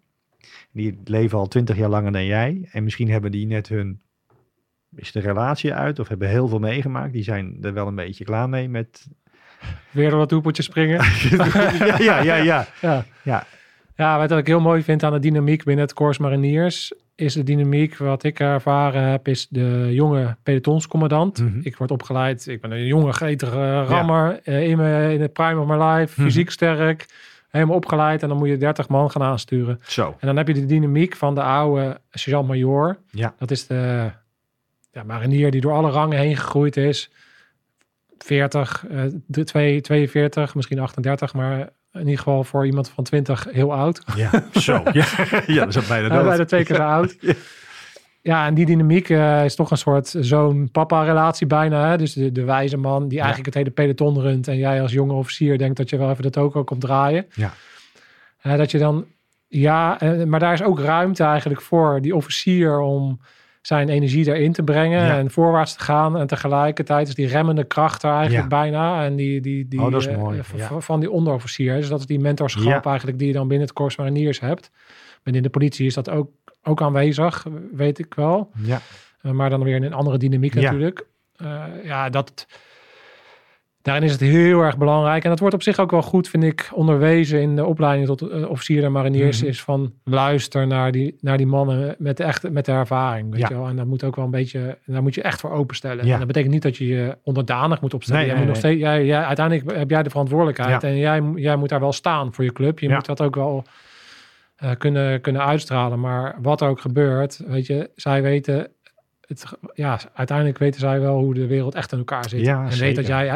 Die leven al twintig jaar langer dan jij. En misschien hebben die net hun is de relatie uit of hebben heel veel meegemaakt. Die zijn er wel een beetje klaar mee met. Weer wat hoepeltjes springen. ja, ja, ja, ja. ja. Ja. Ja, wat ik heel mooi vind aan de dynamiek binnen het Corps Mariniers, is de dynamiek wat ik ervaren heb, is de jonge pelotonscommandant. Mhm. Ik word opgeleid, ik ben een jonge, gretige rammer eh, in, mijn, in het prime of my life, Mhm. fysiek sterk, helemaal opgeleid en dan moet je 30 man gaan aansturen. Zo. En dan heb je de dynamiek van de oude sergeant-major. Ja. Dat is de ja, marinier die door alle rangen heen gegroeid is. 40, eh, de twee- 42, misschien 38, maar in ieder geval voor iemand van 20 heel oud. Ja, zo. Ja, ja dat is bijna dood. bijna twee keer zo oud. Ja. Ja, en die dynamiek eh, is toch een soort zoon-papa-relatie bijna. Hè? Dus de, de wijze man die eigenlijk het hele peloton runt. En jij als jonge officier denkt dat je wel even de toko komt draaien. Ja. Eh, dat je dan, ja, eh, maar daar is ook ruimte eigenlijk voor die officier om zijn energie erin te brengen Ja. en voorwaarts te gaan. En tegelijkertijd is die remmende kracht er eigenlijk bijna. En die, die, die, Oh, dat is eh, mooi, ja. v- van die onderofficier. Dus dat is die mentorschap eigenlijk die je dan binnen het Corps Mariniers hebt. Binnen de politie is dat ook, ook aanwezig, weet ik wel. Ja. Uh, maar dan weer in een andere dynamiek Ja. natuurlijk. Uh, ja, dat, daarin is het heel erg belangrijk. En dat wordt op zich ook wel goed, vind ik, onderwezen in de opleiding tot uh, officier en mariniers. Mhm. Is van luister naar die, naar die mannen met de, echte, met de ervaring. Weet Ja. je wel? En dat moet ook wel een beetje, daar moet je echt voor openstellen. Ja. En dat betekent niet dat je je onderdanig moet opstellen. Nee, jij nee, moet nog steeds, jij, jij, uiteindelijk heb jij de verantwoordelijkheid. Ja. En jij, jij moet daar wel staan voor je club. Je moet dat ook wel uh, kunnen, kunnen uitstralen. Maar wat er ook gebeurt, weet je, zij weten het, ja, uiteindelijk weten zij wel hoe de wereld echt in elkaar zit. Ja, en zeker. weet dat jij,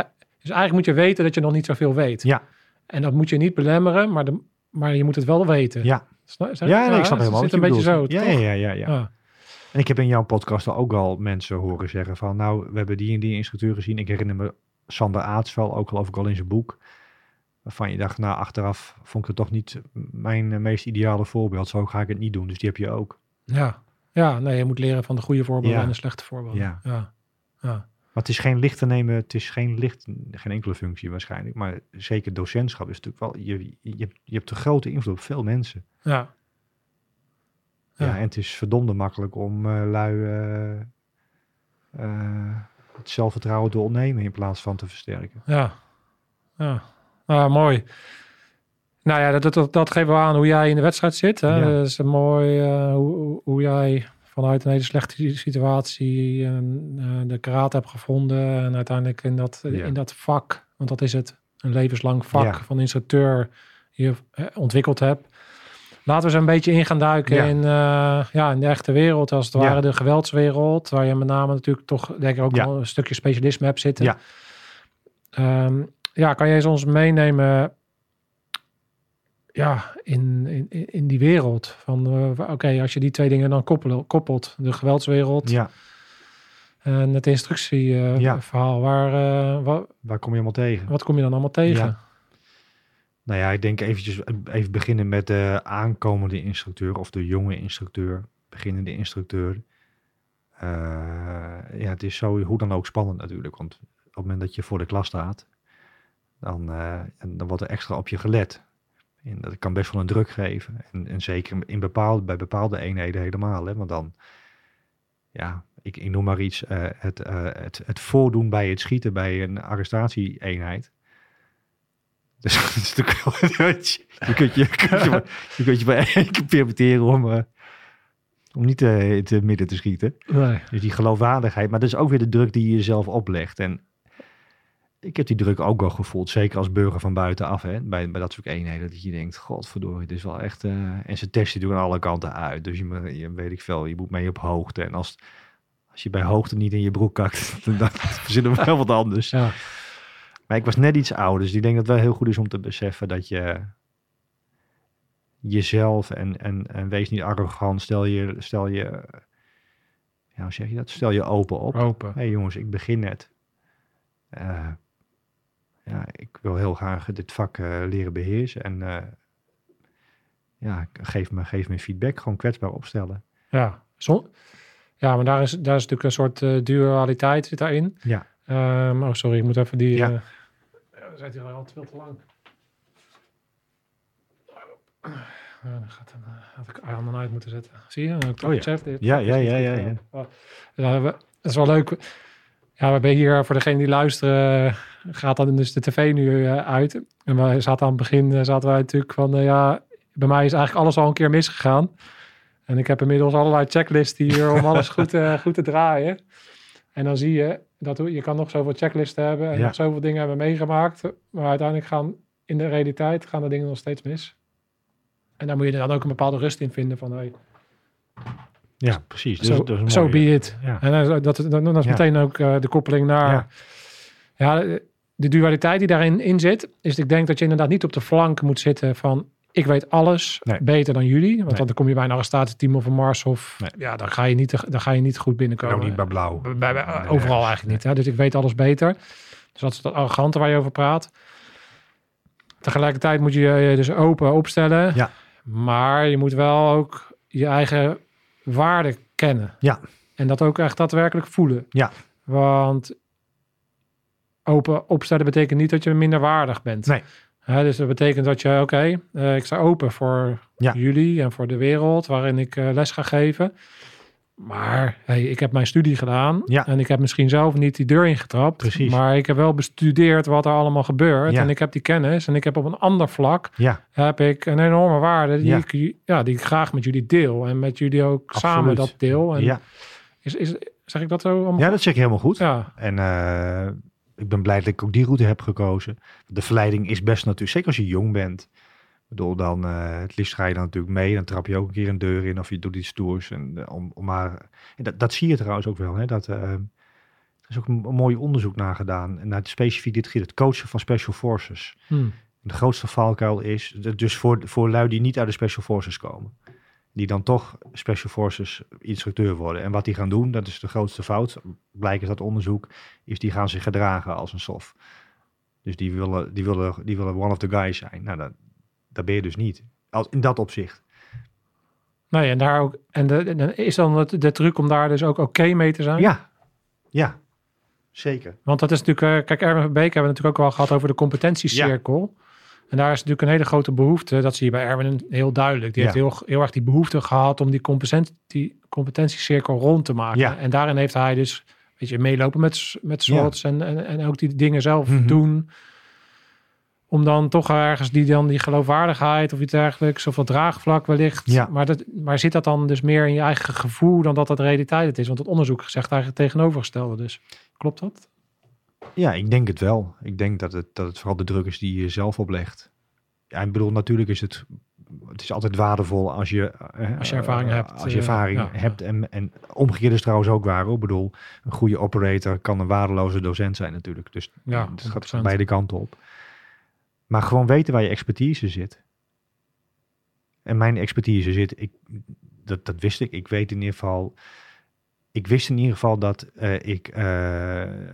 dus eigenlijk moet je weten dat je nog niet zoveel weet. Ja. En dat moet je niet belemmeren, maar, de, maar je moet het wel weten. Ja. Snap, Ja, nee, ik snap het helemaal zit een je beetje zo. Ja, ja, ja, ja. Ja. En ik heb in jouw podcast ook al mensen horen zeggen van... nou, we hebben die en die instructeur gezien. Ik herinner me Sander Aartsvel, ook geloof ik al in zijn boek... waarvan je dacht, nou, achteraf vond ik het toch niet mijn eh, meest ideale voorbeeld. Zo ga ik het niet doen. Dus die heb je ook. Ja. ja, nee, je moet leren van de goede voorbeelden Ja. en de slechte voorbeelden. Ja. ja. ja. Maar het is geen licht te nemen, het is geen licht, geen enkele functie waarschijnlijk. Maar zeker docentschap is natuurlijk wel, je, je, hebt- je hebt een grote invloed op veel mensen. ja. Ja, Ja. en het is verdomde makkelijk om eh, lui eh, het zelfvertrouwen te ontnemen in plaats van te versterken. Ja, ja. Ah, mooi. Nou ja, dat, dat, dat geven we aan hoe jij in de wedstrijd zit. Hè? Ja. Dat is een mooi eh, hoe, hoe- jij vanuit een hele slechte situatie eh, de karate hebt gevonden. En uiteindelijk in dat, Ja. in dat vak, want dat is het, een levenslang vak Ja. van instructeur, je ontwikkeld hebt. Laten we eens een beetje in gaan duiken in, ja, in de echte wereld, als het ware de geweldswereld. Waar je met name natuurlijk toch, denk ik, ook wel een stukje specialisme hebt zitten. Ja. Ja, kan jij eens ons meenemen ja, in, in, in die wereld? Van eh, oké, als je die twee dingen dan koppelt, koppelt de geweldswereld Ja, en het instructieverhaal, Ja. verhaal, waar, eh, wa- waar kom je allemaal tegen? wat kom je dan allemaal tegen? Ja. Nou ja, ik denk eventjes even beginnen met de aankomende instructeur of de jonge instructeur, beginnende instructeur. Eh, ja, het is zo hoe dan ook spannend natuurlijk, want op het moment dat je voor de klas staat, dan, eh, dan wordt er extra op je gelet. En dat kan best wel een druk geven. En, en zeker in bepaalde, bij bepaalde eenheden helemaal. Hè? Want dan, ja, ik, ik noem maar iets, eh, het, eh, het, het voordoen bij het schieten bij een arrestatieeenheid. Dus dat is natuurlijk wel, je kunt je, kunt je, je kunt je bij één keer permitteren om, om niet in het midden te schieten. Nee. Dus die geloofwaardigheid, maar dat is ook weer de druk die je jezelf oplegt. En ik heb die druk ook wel gevoeld, zeker als burger van buitenaf, hè, bij, bij dat soort eenheden, dat je denkt, godverdorie, dit is wel echt... eh, en ze testen doen aan alle kanten uit, dus je, je weet ik veel, je moet mee op hoogte. En als, als je bij hoogte niet in je broek kakt, dan, dan verzinnen we wel wat anders. Ja. Maar ik was net iets ouder, dus ik denk dat het wel heel goed is om te beseffen dat je jezelf en, en, en wees niet arrogant, stel je, stel je, ja, hoe zeg je dat? Stel je open op. Open. Hé hey jongens, ik begin net. Eh, ja, ik wil heel graag dit vak eh, leren beheersen en eh, ja, geef me, geef me feedback, gewoon kwetsbaar opstellen. Ja, ja maar daar is, daar is natuurlijk een soort eh, dualiteit zit daarin. Ja. Ehm, oh, sorry, ik moet even die... Ja. we zijn hier al veel te lang. Dan gaat dan, eh, had ik dan uit moeten zetten. Zie je? Oh ja. checklist. Ja, ja, ja, ja, ja. Oh. Ja, dat is wel leuk. Ja, we hebben hier, voor degene die luisteren, gaat dan dus de tv nu eh, uit. En we zaten aan het begin, eh, zaten wij natuurlijk van, eh, ja, bij mij is eigenlijk alles al een keer misgegaan. En ik heb inmiddels allerlei checklisten hier om alles goed, goed te draaien. En dan zie je dat je kan nog zoveel checklisten hebben en Ja. nog zoveel dingen hebben meegemaakt. Maar uiteindelijk gaan in de realiteit gaan de dingen nog steeds mis. En daar moet je dan ook een bepaalde rust in vinden van, hey, Ja, precies. Dus, zo so mooie- be it. Ja. En dat, dat, dat, dat is Ja. meteen ook de koppeling naar... Ja. De dualiteit die daarin in zit, is ik denk dat je inderdaad niet op de flank moet zitten van... Ik weet alles Nee. beter dan jullie. Want Nee. dan kom je bij een arrestatieteam of een Marshof. Nee. Ja, dan ga, je niet, dan ga je niet goed En binnenkomen. ook niet bij blauw. Bij- overal eigenlijk niet. Hè? Dus ik weet alles beter. Dus dat is dat arrogante waar je over praat. Tegelijkertijd moet je je dus open opstellen. Ja. Maar je moet wel ook je eigen waarde kennen. Ja. En dat ook echt daadwerkelijk voelen. Ja. Want open opstellen betekent niet dat je minder waardig bent. Nee. Hè, dus dat betekent dat je, oké, eh, ik sta open voor Ja. jullie en voor de wereld waarin ik eh, les ga geven. Maar hey, ik heb mijn studie gedaan Ja. en ik heb misschien zelf niet die deur ingetrapt. Precies. Maar ik heb wel bestudeerd wat er allemaal gebeurt. Ja. En ik heb die kennis en ik heb op een ander vlak Ja, heb ik een enorme waarde die, ik, ja, die ik graag met jullie deel. En met jullie ook samen dat deel. En ja. is, is, zeg ik dat zo? allemaal ja, dat zeg je helemaal goed. ja. En eh, ik ben blij dat ik ook die route heb gekozen. De verleiding is best natuurlijk, zeker als je jong bent. Ik bedoel, dan eh, het liefst ga je dan natuurlijk mee. Dan trap je ook een keer een deur in of je doet iets stoers. En, eh, om, om maar, en dat, dat zie je trouwens ook wel. Hè, dat, eh, er is ook een, een mooi onderzoek naar gedaan. En naar specifiek dit gebied, het coachen van Special Forces. Hm. De grootste valkuil is, dus voor, voor lui die niet uit de Special Forces komen. Die dan toch Special Forces instructeur worden. En wat die gaan doen, dat is de grootste fout, blijkt uit dat onderzoek, is die gaan zich gedragen als een sof. Dus die willen, die willen, die willen one of the guys zijn. Nou, dat, dat ben je dus niet. Als, in dat opzicht. Nee, en daar ook. En de, en is dan het, de truc om daar dus ook oké mee te zijn? Ja, ja, zeker. Want dat is natuurlijk, eh, kijk, Erwin Beek hebben we natuurlijk ook al gehad over de competentiecirkel. En daar is natuurlijk een hele grote behoefte. Dat zie je bij Erwin heel duidelijk. Die Ja. heeft heel, heel erg die behoefte gehad om die, competent, die competentiecirkel rond te maken. Ja. En daarin heeft hij dus, weet je, meelopen met, met Ja. slots en, en, en ook die dingen zelf Mhm. doen. Om dan toch ergens die, dan die geloofwaardigheid of iets dergelijks, of wat draagvlak wellicht. Ja. Maar, dat, maar zit dat dan dus meer in je eigen gevoel dan dat dat realiteit het is? Want het onderzoek zegt eigenlijk het tegenovergestelde dus. Klopt dat? Ja, ik denk het wel. Ik denk dat het, dat het vooral de druk is die je zelf oplegt. Ja, ik bedoel, natuurlijk is het, het is altijd waardevol als je, eh, Als je ervaring eh, hebt, Als je eh, ervaring ja. hebt. En, en omgekeerd is trouwens ook waar. Ik bedoel, een goede operator kan een waardeloze docent zijn natuurlijk. Dus Ja, het gaat 100%. van beide kanten op. Maar gewoon weten waar je expertise zit. En mijn expertise zit, ik, dat, dat wist ik. Ik weet in ieder geval, ik wist in ieder geval dat eh, ik eh,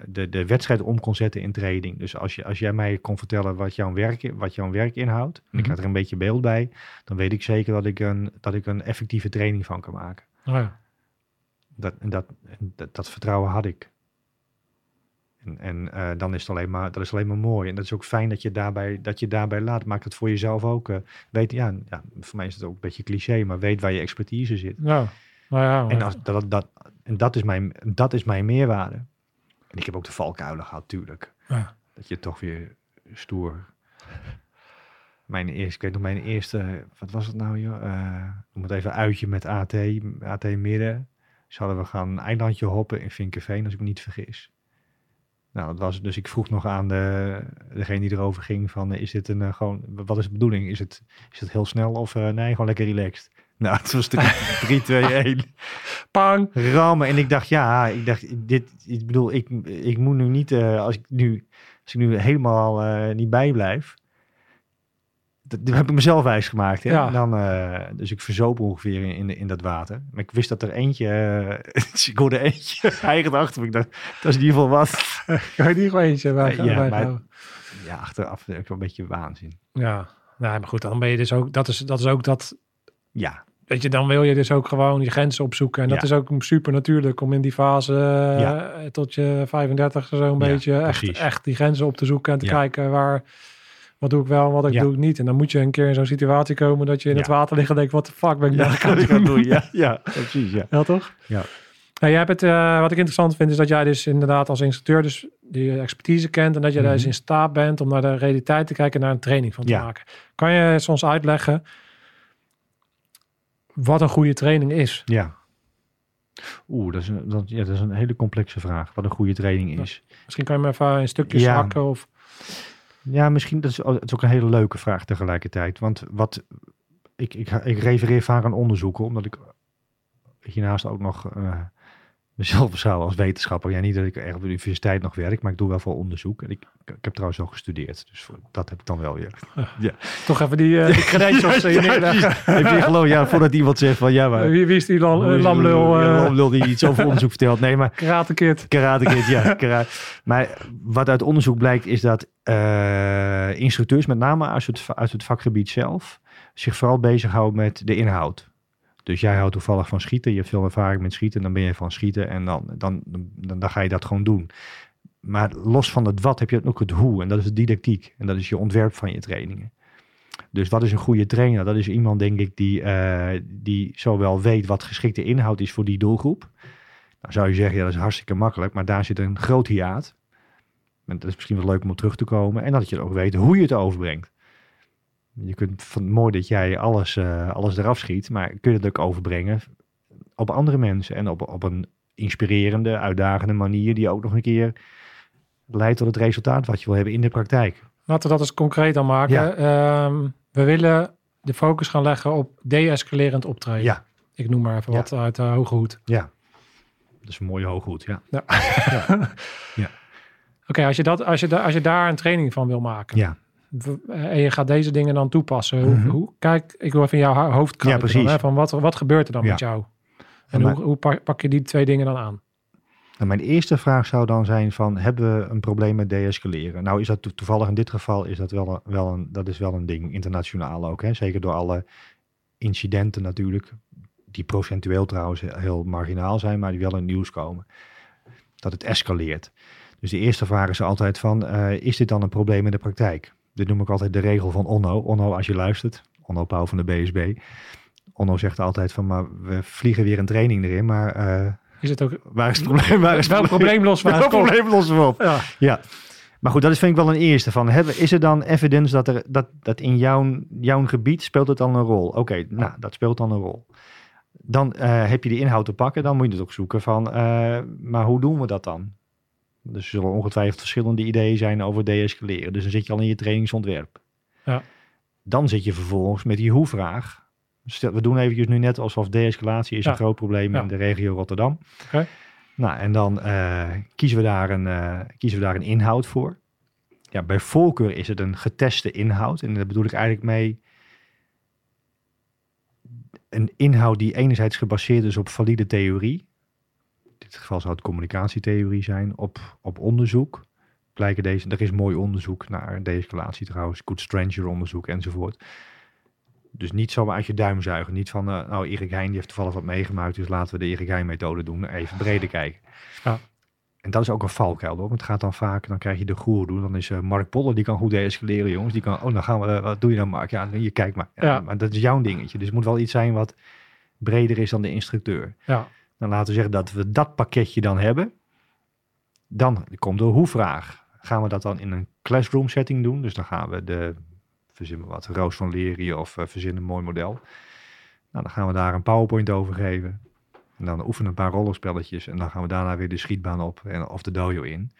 de, de wedstrijd om kon zetten in training. Dus als, je, als jij mij kon vertellen wat jouw werk, wat jouw werk inhoudt, en ik Mhm. had er een beetje beeld bij, dan weet ik zeker dat ik een, dat ik een effectieve training van kan maken. Oh ja. Dat, en dat, dat, dat vertrouwen had ik. En, en eh, dan is het alleen maar, dat is alleen maar mooi. En dat is ook fijn dat je daarbij, dat je daarbij laat. Maakt het voor jezelf ook. weet, ja, ja, voor mij is het ook een beetje cliché, maar weet waar je expertise zit. Ja, nou ja. En, als, dat, dat, en dat, is mijn, dat is mijn meerwaarde. En ik heb ook de valkuilen gehad, tuurlijk. Ja. Dat je toch weer stoer. Mijn eerste, ik weet nog mijn eerste, wat was het nou joh? Eh noem het even uitje met AT, AT midden. Zouden we gaan een eilandje hoppen in Vinkenveen, als ik me niet vergis. Nou, dat was het. Dus ik vroeg nog aan de, degene die erover ging van, is dit een eh, gewoon, wat is de bedoeling? Is het, is het heel snel of eh, nee, gewoon lekker relaxed? Nou, het was 3, 2, 1 Pang! rammen. En ik dacht, ja, ik dacht, dit, ik bedoel, ik, ik moet nu niet, eh, als ik nu, als ik nu helemaal eh, niet bijblijf, dat, dat heb ik mezelf wijs gemaakt. Hè? Ja. Dan, eh, dus ik verzoop ongeveer in, in, in dat water. Maar ik wist dat er eentje, dus ik hoorde eentje eigenlijk achter me. Ik dacht, dat is in ieder geval wat. Kan je die gewoon eentje bij, ja, maar-? Ja, achteraf ik wel een beetje waanzin. Ja, nee, maar goed, dan ben je dus ook, dat is, dat is ook dat, Ja, weet je, dan wil je dus ook gewoon je grenzen opzoeken. En dat Ja. is ook super natuurlijk om in die fase eh, Ja. tot je 35 zo'n Ja, beetje echt, precies. echt die grenzen op te zoeken en te kijken waar, wat doe ik wel en wat ik doe ik niet. En dan moet je een keer in zo'n situatie komen dat je in het water ligt en denkt, wat de fuck ben ik nou Ja, aan het doen? doen. Ja, ja, precies. Ja. Ja, toch? Ja. Nou, jij hebt het, eh, wat ik interessant vind, is dat jij dus inderdaad als instructeur dus die expertise kent en dat je Mhm. dus in staat bent om naar de realiteit te kijken en naar een training van te maken. Kan je soms uitleggen wat een goede training is? ja. Oeh, dat is, een, dat, ja, dat is een hele complexe vraag. Wat een goede training is. Misschien kan je me even in stukjes Ja. zakken of... Ja, misschien dat is ook een hele leuke vraag tegelijkertijd. Want wat ik, ik, ik refereer vaak aan onderzoeken, omdat ik hiernaast ook nog eh, mezelf beschouw als wetenschapper. Ja, niet dat ik erg op de universiteit nog werk, maar ik doe wel veel onderzoek. En ik, ik heb trouwens ook gestudeerd, dus voor- dat heb ik dan wel weer. Toch even die, eh die credentials eh, neerleggen. Even geloof, ja, voordat iemand zegt van ja, maar... Wie, wie is die eh, lamlul? Ja, lamlul die iets over onderzoek vertelt. Nee, maar Karate Kid. Karate Kid, ja. kara- Maar wat uit onderzoek blijkt is dat instructeurs, met name uit het, uit het vakgebied zelf, zich vooral bezighouden met de inhoud. Dus jij houdt toevallig van schieten, je hebt veel ervaring met schieten, dan ben je van schieten en dan, dan, dan, dan ga je dat gewoon doen. Maar los van het wat heb je ook het hoe en dat is de didactiek en dat is je ontwerp van je trainingen. Dus wat is een goede trainer? Dat is iemand, denk ik, die, eh, die zowel weet wat geschikte inhoud is voor die doelgroep. Nou zou je zeggen, ja, dat is hartstikke makkelijk, maar daar zit een groot hiaat. Dat is misschien wel leuk om op terug te komen. En dat je ook weet hoe je het overbrengt. Je kunt van mooi dat jij alles, eh, alles eraf schiet, maar kun je het ook overbrengen op andere mensen en op, op een inspirerende, uitdagende manier die ook nog een keer leidt tot het resultaat wat je wil hebben in de praktijk. Laten we dat eens concreet dan maken. Ja. Ehm, we willen de focus gaan leggen op deescalerend optreden. Ja, Ik noem maar even Ja. wat uit de hoge hoed. ja. Dat is een mooie hooghoed, ja. Oké, als, je dat, als, je da- als je daar een training van wil maken Ja, en je gaat deze dingen dan toepassen. Hoe, Mhm. hoe, kijk, ik wil even in jouw ho- hoofd kruipen. precies. dan, hè, van wat, wat gebeurt er dan Ja. met jou? En Maar- hoe, hoe pak, pak je die twee dingen dan aan? Nou, mijn eerste vraag zou dan zijn van, hebben we een probleem met deescaleren? Nou is dat to- toevallig in dit geval, is dat wel een, wel een, dat is wel een ding, internationaal ook. Hè? Zeker door alle incidenten natuurlijk, die procentueel trouwens heel marginaal zijn, maar die wel in het nieuws komen. Dat het escaleert. Dus de eerste vraag is altijd van, eh, is dit dan een probleem in de praktijk? Dit noem ik altijd de regel van Onno. Onno, als je luistert, Onno Pauw van de BSB. Onno zegt altijd van, maar we vliegen weer een training erin, maar eh, Is het ook waar is het probleem? Waar is het probleem Welk uit op? probleem we op? Ja. Ja. Maar goed, dat is, vind ik wel een eerste. Van, hebben, is er dan evidence dat, er, dat, dat in jouw, jouw gebied speelt het dan een rol? Oké, nou, dat speelt dan een rol. Dan eh, heb je de inhoud te pakken. Dan moet je het ook zoeken van, eh, maar hoe doen we dat dan? Dus er zullen ongetwijfeld verschillende ideeën zijn over deescaleren. Dus dan zit je al in je trainingsontwerp. Ja. Dan zit je vervolgens met die hoe-vraag. We doen eventjes nu net alsof deescalatie is Ja. een groot probleem Ja. in de regio Rotterdam. Nou, en dan eh, kiezen, we daar een, eh, kiezen we daar een inhoud voor. Ja, bij voorkeur is het een geteste inhoud. En daar bedoel ik eigenlijk mee een inhoud die enerzijds gebaseerd is op valide theorie. Dit geval zou het communicatietheorie zijn, op, op onderzoek. Blijken deze, er is mooi onderzoek naar de-escalatie trouwens, Good Stranger onderzoek enzovoort. Dus niet zomaar uit je duim zuigen. Niet van, eh, nou Erik Heijn die heeft toevallig wat meegemaakt, dus laten we de Erik Heijn methode doen. Even breder kijken. Ja. En dat is ook een valkuil hoor. Want het gaat dan vaak, dan krijg je de goer doen. Dan is eh, Mark Poller, die kan goed deescaleren jongens. Die kan, oh dan gaan we, eh, wat doe je dan Mark? Ja, je kijkt maar. Ja, Ja. Maar dat is jouw dingetje. Dus het moet wel iets zijn wat breder is dan de instructeur. Ja. Dan laten we zeggen dat we dat pakketje dan hebben. Dan komt de hoe-vraag. Gaan we dat dan in een classroom setting doen? Dus dan gaan we de, verzin wat, Roos van Lerie of uh, verzin een mooi model. Nou, dan gaan we daar een PowerPoint over geven. En dan oefenen een paar rollenspelletjes. En dan gaan we daarna weer de schietbaan op en, of de dojo in.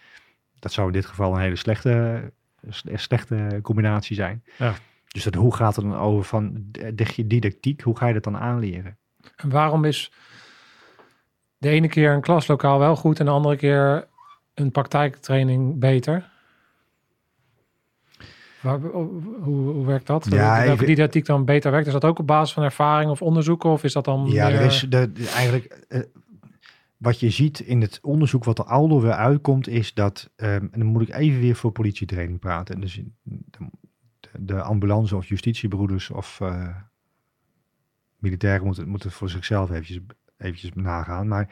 Dat zou in dit geval een hele slechte, sle- slechte combinatie zijn. Ja. Dus dat, hoe gaat het dan over van didactiek? Hoe ga je dat dan aanleren? En waarom is de ene keer een klaslokaal wel goed en de andere keer een praktijktraining beter? Waar, hoe, hoe werkt dat? Ja, Welke even- didactiek dan beter werkt? Is dat ook op basis van ervaring of onderzoeken? Of is dat dan Ja, meer- er is de, eigenlijk eh, wat je ziet in het onderzoek wat er aldoor weer uitkomt, is dat, ehm, en dan moet ik even weer voor politietraining praten. En dus de, de ambulance of justitiebroeders of eh, militairen moeten, moeten voor zichzelf eventjes, eventjes nagaan. Maar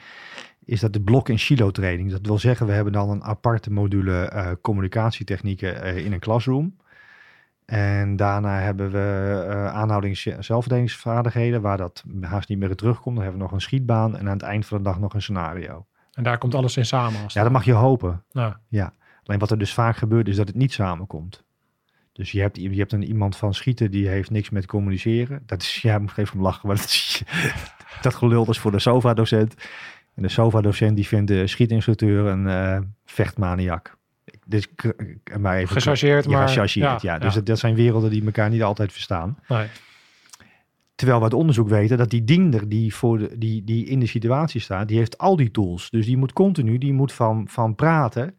is dat de blok- en silo-training. Dat wil zeggen, we hebben dan een aparte module eh, communicatietechnieken eh, in een classroom. En daarna hebben we uh, aanhoudings- en zelfverdedigingsvaardigheden, waar dat haast niet meer terugkomt. Dan hebben we nog een schietbaan en aan het eind van de dag nog een scenario. En daar komt alles in samen. Als Ja, dat mag je hopen. Ja. Alleen wat er dus vaak gebeurt, is dat het niet samenkomt. Dus je hebt, je hebt een iemand van schieten die heeft niks met communiceren. Dat is, ja, moet even lachen, maar dat, is, dat gelul is voor de SOVA-docent. En de SOVA-docent die vindt de schietinstructeur een eh vechtmaniak. Dus, maar even gechargeerd, ja, maar... gechargeerd, ja. Dus ja. Dat, dat zijn werelden die elkaar niet altijd verstaan. Nee. Terwijl we uit onderzoek weten dat die diender die, voor de, die, die in de situatie staat, die heeft al die tools. Dus die moet continu, die moet van, van praten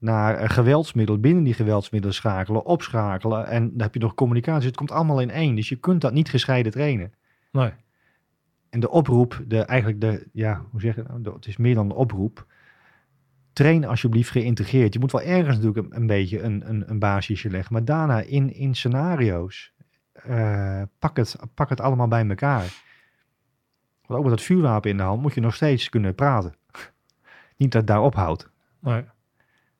naar een geweldsmiddel, binnen die geweldsmiddelen schakelen, opschakelen. En dan heb je nog communicatie. Het komt allemaal in één. Dus je kunt dat niet gescheiden trainen. nee. En de oproep, de, eigenlijk de, ja, hoe zeg je nou? De- het is meer dan een oproep. Train alsjeblieft geïntegreerd. Je moet wel ergens natuurlijk een, een beetje een, een, een basisje leggen. Maar daarna in, in scenario's, eh, pak, het, pak het allemaal bij elkaar. Want ook met dat vuurwapen in de hand moet je nog steeds kunnen praten. Niet dat het daar ophoudt. nee.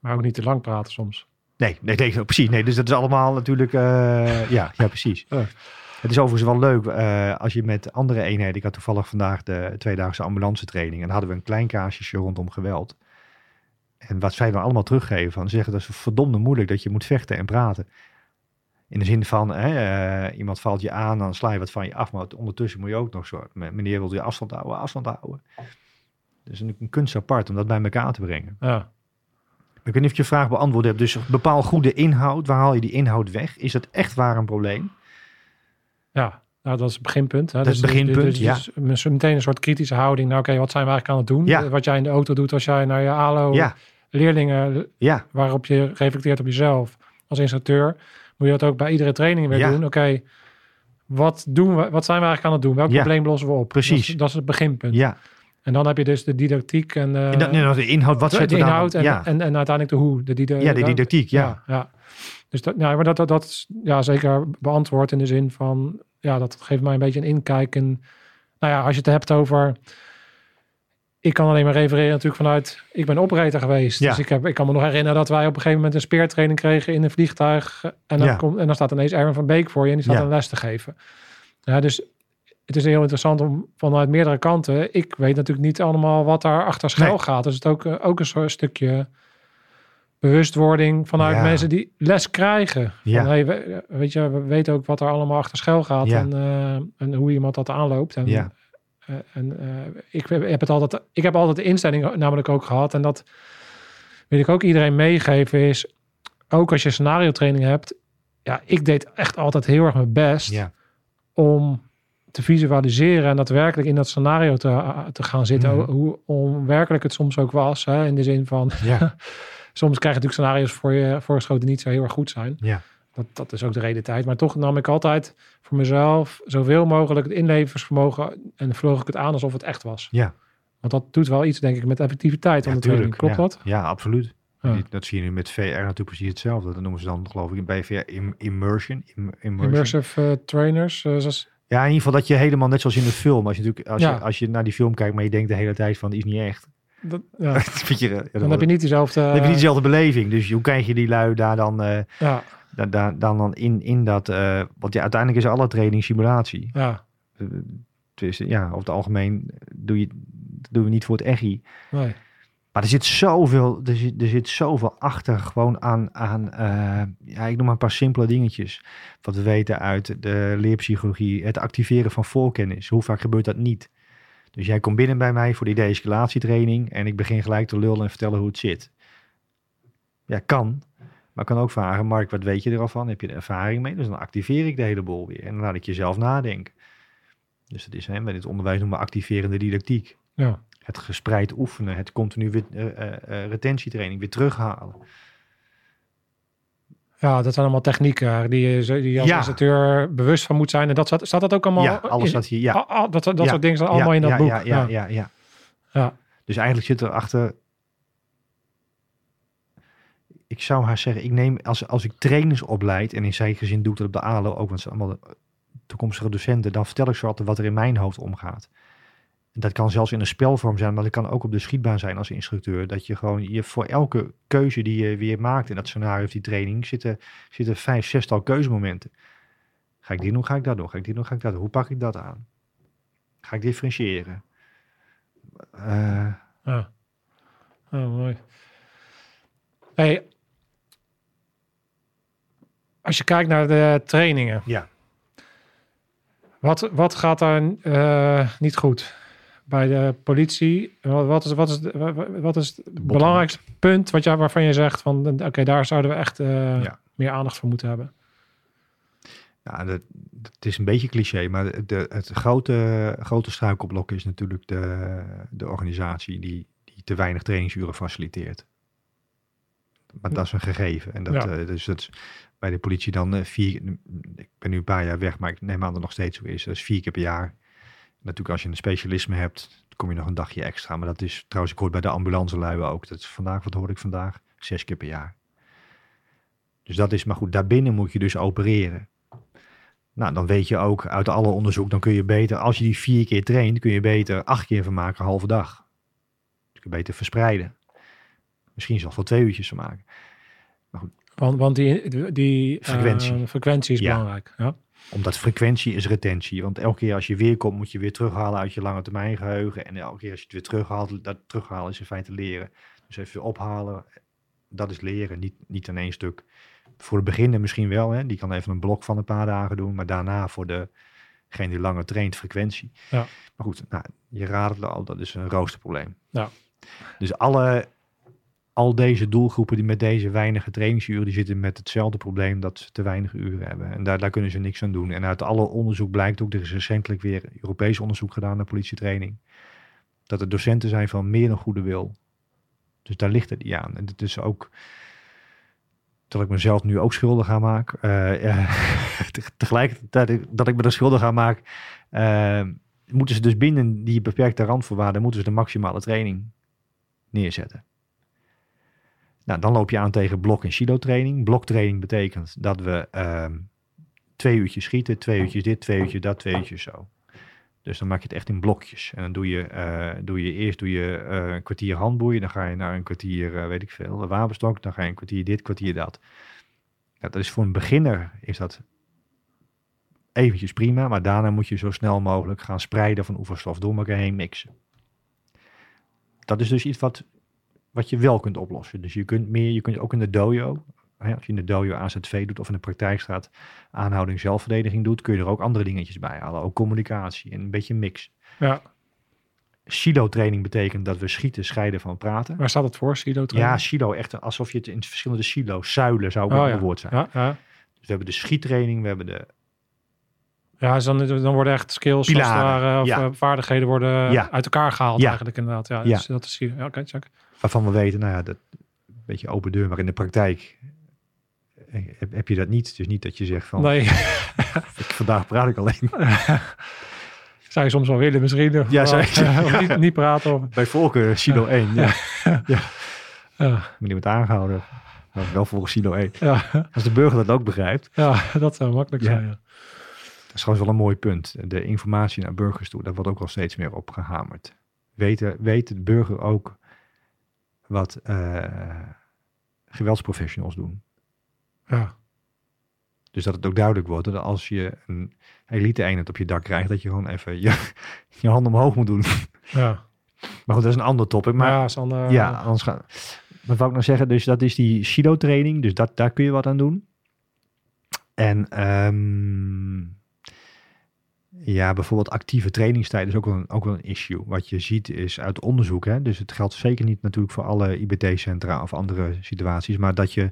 Maar ook niet te lang praten soms. Nee, nee, nee, precies. Nee, dus dat is allemaal natuurlijk, eh, ja, ja, precies. Het is overigens wel leuk eh, als je met andere eenheden. Ik had toevallig vandaag de tweedaagse ambulance training. En dan hadden we een klein kaasje rondom geweld. En wat zij dan allemaal teruggeven, van zeggen dat is verdomde moeilijk dat je moet vechten en praten. In de zin van, hè, eh, iemand valt je aan, dan sla je wat van je af. Maar ondertussen moet je ook nog zo, meneer wil je afstand houden, afstand houden. Dus een, een kunst apart om dat bij elkaar te brengen. Ja. Ik weet niet of je je vraag beantwoord hebt. Dus bepaal goede inhoud. Waar haal je die inhoud weg? Is dat echt waar een probleem? Ja, nou, dat is het beginpunt. Hè. Dat is het beginpunt, dus, ja. dus, dus meteen een soort kritische houding. Nou, oké, wat zijn we eigenlijk aan het doen? Ja. Wat jij in de auto doet als jij naar je ALO Ja, leerlingen, ja, waarop je reflecteert op jezelf als instructeur, moet je dat ook bij iedere training weer doen. Oké, wat doen we? Wat zijn we eigenlijk aan het doen? Welk probleem lossen we op? Precies. Dat is, dat is het beginpunt. ja. En dan heb je dus de didactiek en, eh, En dan, nee, nou, de inhoud, wat de, zetten de dan- inhoud en, ja. en, en uiteindelijk de hoe. De, dida- ja, de didactiek, ja. ja, ja. Dus dat, ja, maar dat, dat, dat is ja, zeker beantwoord in de zin van, ja, dat geeft mij een beetje een inkijk. En nou ja, als je het hebt over, ik kan alleen maar refereren natuurlijk vanuit, ik ben operator geweest. Ja. Dus ik, heb, ik kan me nog herinneren dat wij op een gegeven moment een speertraining kregen in een vliegtuig. En dan, komt, en dan staat ineens Erwin van Beek voor je en die staat een les te geven. Ja, dus het is heel interessant om vanuit meerdere kanten. Ik weet natuurlijk niet allemaal wat daar achter schuil Nee. gaat. Dus het is ook, eh, ook een soort stukje bewustwording vanuit Ja. mensen die les krijgen. Van, Ja. hey, we, weet je, we weten ook wat er allemaal achter schuil gaat Ja. en, eh, en hoe iemand dat aanloopt. En, Ja. eh, en ik heb het altijd, ik heb altijd de instelling namelijk ook gehad en dat wil ik ook iedereen meegeven is, ook als je scenario training hebt, ja, ik deed echt altijd heel erg mijn best Ja. om te visualiseren en daadwerkelijk in dat scenario te, te gaan zitten. Mhm. Hoe onwerkelijk het soms ook was. Hè? In de zin van, Ja. soms krijg je natuurlijk scenario's voor je voorgeschoten die niet zo heel erg goed zijn. Ja. Dat, dat is ook de realiteit. Maar toch nam ik altijd voor mezelf zoveel mogelijk het inlevingsvermogen en vloog ik het aan alsof het echt was. Ja. Want dat doet wel iets, denk ik, met effectiviteit Ja, de training. tuurlijk. Klopt ja. dat? Ja, absoluut. Ja. Dat zie je nu met VR natuurlijk precies hetzelfde. Dat noemen ze dan geloof ik bij VR im- immersion. Im- immersion. Immersive eh, trainers. eh, zoals, Ja, in ieder geval dat je helemaal net zoals in de film. Als je, natuurlijk, als, Ja. je, als je naar die film kijkt, maar je denkt de hele tijd van die is niet echt. dat, ja. Dat vind je, ja, Dan heb je niet dezelfde... dan heb je niet dezelfde beleving. Dus hoe krijg je die lui daar dan, eh, ja, daar, dan, dan in, in dat... eh, want ja, uiteindelijk is alle training simulatie. ja, Eh, Dus ja, over het algemeen doe je, doen we niet voor het echi. nee. Maar er zit zoveel, er zit, er zit zoveel achter gewoon aan, aan eh, ja, ik noem maar een paar simpele dingetjes. Wat we weten uit de leerpsychologie, het activeren van voorkennis. Hoe vaak gebeurt dat niet? Dus jij komt binnen bij mij voor die de-escalatietraining en ik begin gelijk te lullen en vertellen hoe het zit. Ja, kan. Maar ik kan ook vragen, Mark, wat weet je er al van? Heb je er ervaring mee? Dus dan activeer ik de hele boel weer en dan laat ik jezelf nadenken. Dus dat is hè, bij dit onderwijs noemen we activerende didactiek Ja. Het gespreid oefenen, het continu weer, eh, eh, eh, retentietraining, weer terughalen. Ja, dat zijn allemaal technieken die je, die als Ja. instructeur bewust van moet zijn. En dat staat, staat dat ook allemaal... ja, alles in- staat hier. Ja, al- al- dat dat Ja. soort dingen staan allemaal in dat boek. Ja, ja, ja, ja. Ja. Dus eigenlijk zit er achter. Ik zou haar zeggen, ik neem als, als ik trainers opleid en in zekere zin doe ik dat op de ALO ook, want ze zijn allemaal de toekomstige docenten, dan vertel ik ze altijd wat er in mijn hoofd omgaat. Dat kan zelfs in een spelvorm zijn, maar dat kan ook op de schietbaan zijn als instructeur. Dat je gewoon je voor elke keuze die je weer maakt in dat scenario of die training zitten, zitten vijf, zestal keuzemomenten. Ga ik dit doen, ga ik dat doen? Ga ik dit doen, ga ik dat doen? Hoe pak ik dat aan? Ga ik differentiëren? Eh, Ja. Oh, mooi. Hey, als je kijkt naar de trainingen, ja. wat, wat gaat daar eh, niet goed? Bij de politie, wat is, wat is, wat is het belangrijkste punt wat jij, waarvan je zegt van oké, daar zouden we echt eh, Ja. meer aandacht voor moeten hebben? Ja, dat, het is een beetje cliché, maar de, het grote, grote struikelblok is natuurlijk de, de organisatie die, die te weinig trainingsuren faciliteert. Maar dat is een gegeven. En dat, Ja. eh, dus dat is bij de politie dan eh, vier, ik ben nu een paar jaar weg, maar ik neem aan dat het nog steeds zo is. Dat is vier keer per jaar. Natuurlijk als je een specialisme hebt, kom je nog een dagje extra. Maar dat is trouwens, ik hoor bij de ambulance lui ook. Dat is vandaag, wat hoor ik vandaag? Zes keer per jaar. Dus dat is, maar goed, daarbinnen moet je dus opereren. Nou, dan weet je ook uit alle onderzoek, dan kun je beter, als je die vier keer traint, kun je beter acht keer van maken, halve dag. Dus kun je beter verspreiden. Misschien zelfs wel twee uurtjes van maken. Want, want die, die eh, Frequentie. frequentie is Ja. belangrijk. Ja. Omdat frequentie is retentie. Want elke keer als je weer komt, moet je weer terughalen uit je lange termijn geheugen. En elke keer als je het weer terughaalt, dat terughalen is in feite leren. Dus even ophalen, dat is leren, niet, niet in één stuk. Voor de beginner misschien wel, hè? die kan even een blok van een paar dagen doen. Maar daarna voor degene die langer traint, frequentie. Ja. Maar goed, nou, je raadt het al, dat is een roosterprobleem. Ja. Dus alle, al deze doelgroepen die met deze weinige trainingsuren, die zitten met hetzelfde probleem dat ze te weinig uren hebben. En daar, daar kunnen ze niks aan doen. En uit alle onderzoek blijkt ook, er is recentelijk weer Europees onderzoek gedaan naar politietraining, dat er docenten zijn van meer dan goede wil. Dus daar ligt het niet aan. En het is ook, dat ik mezelf nu ook schuldig aan maak, ja, tegelijkertijd dat ik me er schuldig aan maak, eh, moeten ze dus binnen die beperkte randvoorwaarden, moeten ze de maximale training neerzetten. Nou, dan loop je aan tegen blok- en silo-training. Bloktraining betekent dat we ehm, twee uurtjes schieten, twee uurtjes dit, twee uurtjes dat, twee uurtjes zo. Dus dan maak je het echt in blokjes. En dan doe je, eh, doe je eerst doe je, eh, een kwartier handboeien, dan ga je naar een kwartier, eh, weet ik veel, wapenstok, dan ga je een kwartier dit, kwartier dat. Dat is voor een beginner is dat eventjes prima, maar daarna moet je zo snel mogelijk gaan spreiden van oefenstof door elkaar heen mixen. Dat is dus iets wat, wat je wel kunt oplossen. Dus je kunt meer, je kunt ook in de dojo, hè, als je in de dojo AZV doet of in de praktijk staat, aanhouding zelfverdediging doet, kun je er ook andere dingetjes bij halen. Ook communicatie en een beetje mix. Ja. Silo-training betekent dat we schieten, scheiden van praten. Waar staat het voor, Sido? Ja, silo, echt alsof je het in verschillende silo's, zuilen zou ook Oh, een ja. woord zijn. Ja, ja. Dus we hebben de schiettraining, we hebben de ja dus dan, dan worden echt skills als Pilaren, of eh, vaardigheden worden uit elkaar gehaald Ja. eigenlijk inderdaad. Ja, Ja. Dus dat is hier. Ja, oké, check. Waarvan we weten, nou ja, dat een beetje open deur, maar in de praktijk eh, heb, heb je dat niet. Dus niet dat je zegt van, Nee, ik, vandaag praat ik alleen. zou je soms wel willen misschien. Of, Ja, zou of niet, niet praten. Of, Bij Volker, Silo 1, ja. ja, wordt aangehouden. Nou, wel volgens Silo 1. ja, Als de burger dat ook begrijpt, ja, dat zou makkelijk Ja. zijn. Ja. dat is gewoon wel een mooi punt. De informatie naar burgers toe, daar wordt ook wel steeds meer op gehamerd. Weten, weet de burger ook wat eh, geweldsprofessionals doen? Ja. Dus dat het ook duidelijk wordt dat als je een elite eenheid op je dak krijgt, dat je gewoon even je, je hand omhoog moet doen. Ja. Maar goed, dat is een ander topic. Maar ja, Sander, ja, anders gaan. Wat wou ik nou zeggen? Dus dat is die Shido training. Dus dat, daar kun je wat aan doen. En ehm, ja, bijvoorbeeld actieve trainingstijden is ook wel, een, ook wel een issue. Wat je ziet is uit onderzoek. Hè, dus het geldt zeker niet natuurlijk voor alle IBT-centra of andere situaties. Maar dat je,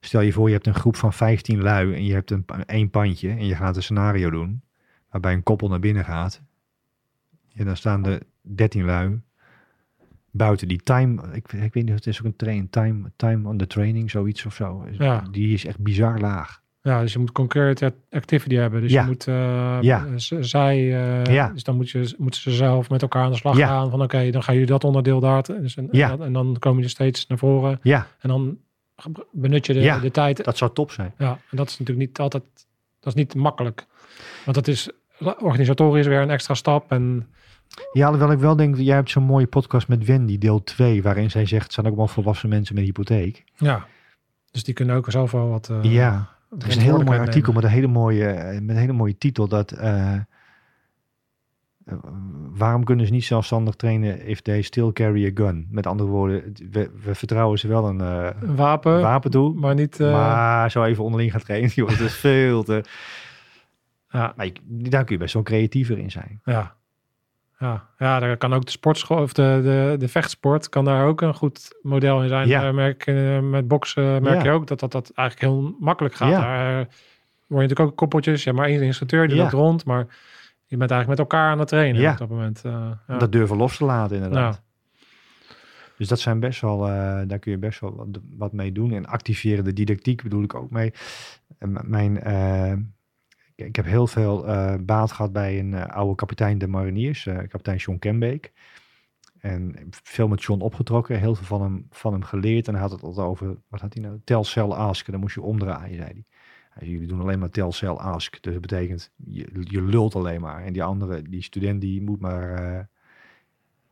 stel je voor je hebt een groep van 15 lui en je hebt een, één pandje en je gaat een scenario doen. Waarbij een koppel naar binnen gaat. En dan staan er 13 lui buiten die time, ik, ik weet niet, het is ook een train, time, time on the training, zoiets of zo. Ja. Die is echt bizar laag. Ja, dus je moet concurrent activity hebben. Dus Ja. je moet eh, Ja. z- zij, eh, Ja. dus dan moet je, moeten ze zelf met elkaar aan de slag gaan. Van oké, dan gaan jullie dat onderdeel daar. Dus en, Ja. en, dan- en dan komen je steeds naar voren. Ja, En dan benut je de, de tijd. dat zou top zijn. Ja, en dat is natuurlijk niet altijd, dat is niet makkelijk. Want dat is organisatorisch weer een extra stap. En Ja, alhoewel ik wel denk, jij hebt zo'n mooie podcast met Wendy, deel 2, waarin zij zegt, het zijn ook wel volwassen mensen met hypotheek. Ja. Dus die kunnen ook zelf wel wat... eh, ja, er is een heel mooi artikel met een hele mooie, met een hele mooie titel, dat eh, waarom kunnen ze niet zelfstandig trainen if they still carry a gun? Met andere woorden, we, we vertrouwen ze wel een eh, Een wapen, wapen toe, maar niet... eh, maar zo even onderling gaan trainen, joh, dat is veel te... ja, Maar je- daar kun je best wel creatiever in zijn. ja. Ja, ja, daar kan ook de sportschool of de, de, de vechtsport kan daar ook een goed model in zijn. Ja. Eh, merk, eh, met boksen merk Ja. je ook dat, dat dat eigenlijk heel makkelijk gaat. Ja. Daar eh, word je natuurlijk ook koppeltjes. Ja, maar één instructeur die loopt rond, maar je bent eigenlijk met elkaar aan het trainen Ja. op dat moment. eh, ja. Dat durven los te laten, inderdaad. Dus dat zijn best wel, eh, daar kun je best wel wat, wat mee doen. En activeren de didactiek bedoel ik ook mee. Mijn, eh, ik- heb heel veel eh, baat gehad bij een eh, oude kapitein de mariniers, eh, kapitein John Kenbeek. En veel met John opgetrokken, heel veel van hem, van hem geleerd. En hij had het altijd over, wat had hij nou? Tel, cell, ask. Dan moest je omdraaien, zei hij. Jullie doen alleen maar tel, cell, ask. Dus dat betekent, je, je lult alleen maar. En die andere, die student, die moet maar...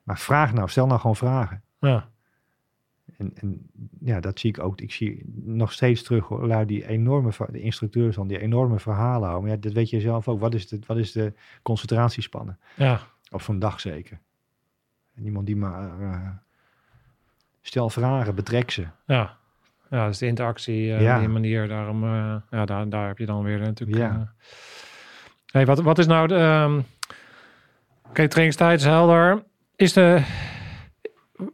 maar vraag nou, stel nou gewoon vragen. ja. En, en ja, dat zie ik ook. Ik zie nog steeds terug, lui die enorme, de instructeurs dan, die enorme verhalen houden. Maar ja, dat weet je zelf ook. Wat is de, wat is de concentratiespannen? ja. Op zo'n dag zeker. En iemand die maar... eh, stel vragen, betrek ze. Ja, ja dus de interactie, eh Ja. die manier, daarom, eh, ja, daar, daar heb je dan weer natuurlijk. Ja. hey, wat, wat is nou de. ehm Oké, trainingstijd is helder. Is de.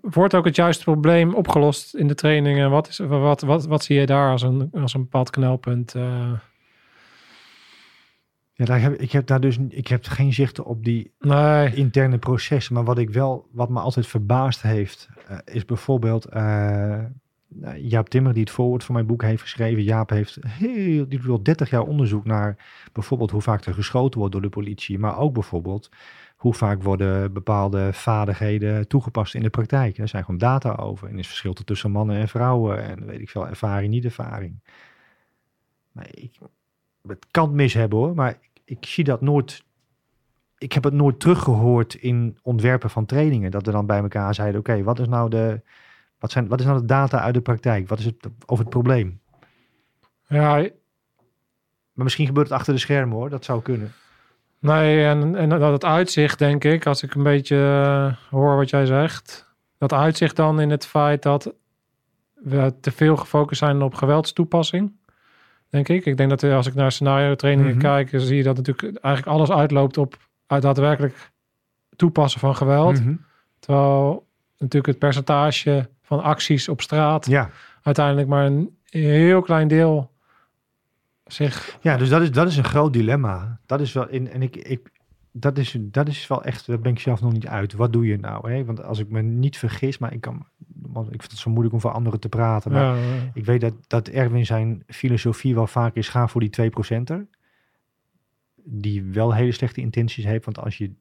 Wordt ook het juiste probleem opgelost in de trainingen? Wat, is, wat, wat, wat zie je daar als een, als een bepaald knelpunt? eh? Ja, daar heb, ik heb daar dus ik heb geen zicht op die nee, interne processen. Maar wat ik wel, wat me altijd verbaasd heeft, eh, is bijvoorbeeld eh, Jaap Timmer, die het voorwoord van mijn boek heeft geschreven. Jaap heeft heel, die doet al 30 jaar onderzoek naar bijvoorbeeld hoe vaak er geschoten wordt door de politie. Maar ook bijvoorbeeld hoe vaak worden bepaalde vaardigheden toegepast in de praktijk. Er zijn gewoon data over. En er is verschil tussen mannen en vrouwen. En weet ik veel, ervaring, niet ervaring. Maar ik, het kan mis hebben hoor, maar ik, ik zie dat nooit ik heb het nooit teruggehoord in ontwerpen van trainingen. Dat we dan bij elkaar zeiden: oké, wat is nou de. Wat, zijn, wat is nou de data uit de praktijk? Wat is het over het probleem? ja, Maar misschien gebeurt het achter de schermen hoor, dat zou kunnen. nee en, en dat het uitzicht, denk ik, als ik een beetje eh, hoor wat jij zegt. Dat uitzicht dan in het feit dat we te veel gefocust zijn op geweldstoepassing. Denk ik. Ik denk dat eh, als ik naar scenario trainingen Mhm. kijk, zie je dat natuurlijk eigenlijk alles uitloopt op uit daadwerkelijk toepassen van geweld. Mhm. Terwijl natuurlijk het percentage van acties op straat Ja, uiteindelijk maar een heel klein deel zich. ja dus dat is, dat is een groot dilemma. Dat is wel in. En ik, ik, dat, is, dat is wel echt. Daar ben ik zelf nog niet uit. Wat doe je nou? Hè? Want als ik me niet vergis, maar ik kan. want Ik vind het zo moeilijk om voor anderen te praten. Maar Ja, ik weet dat, dat Erwin zijn filosofie wel vaak is: ga voor die 2%er. Die wel hele slechte intenties heeft. Want als je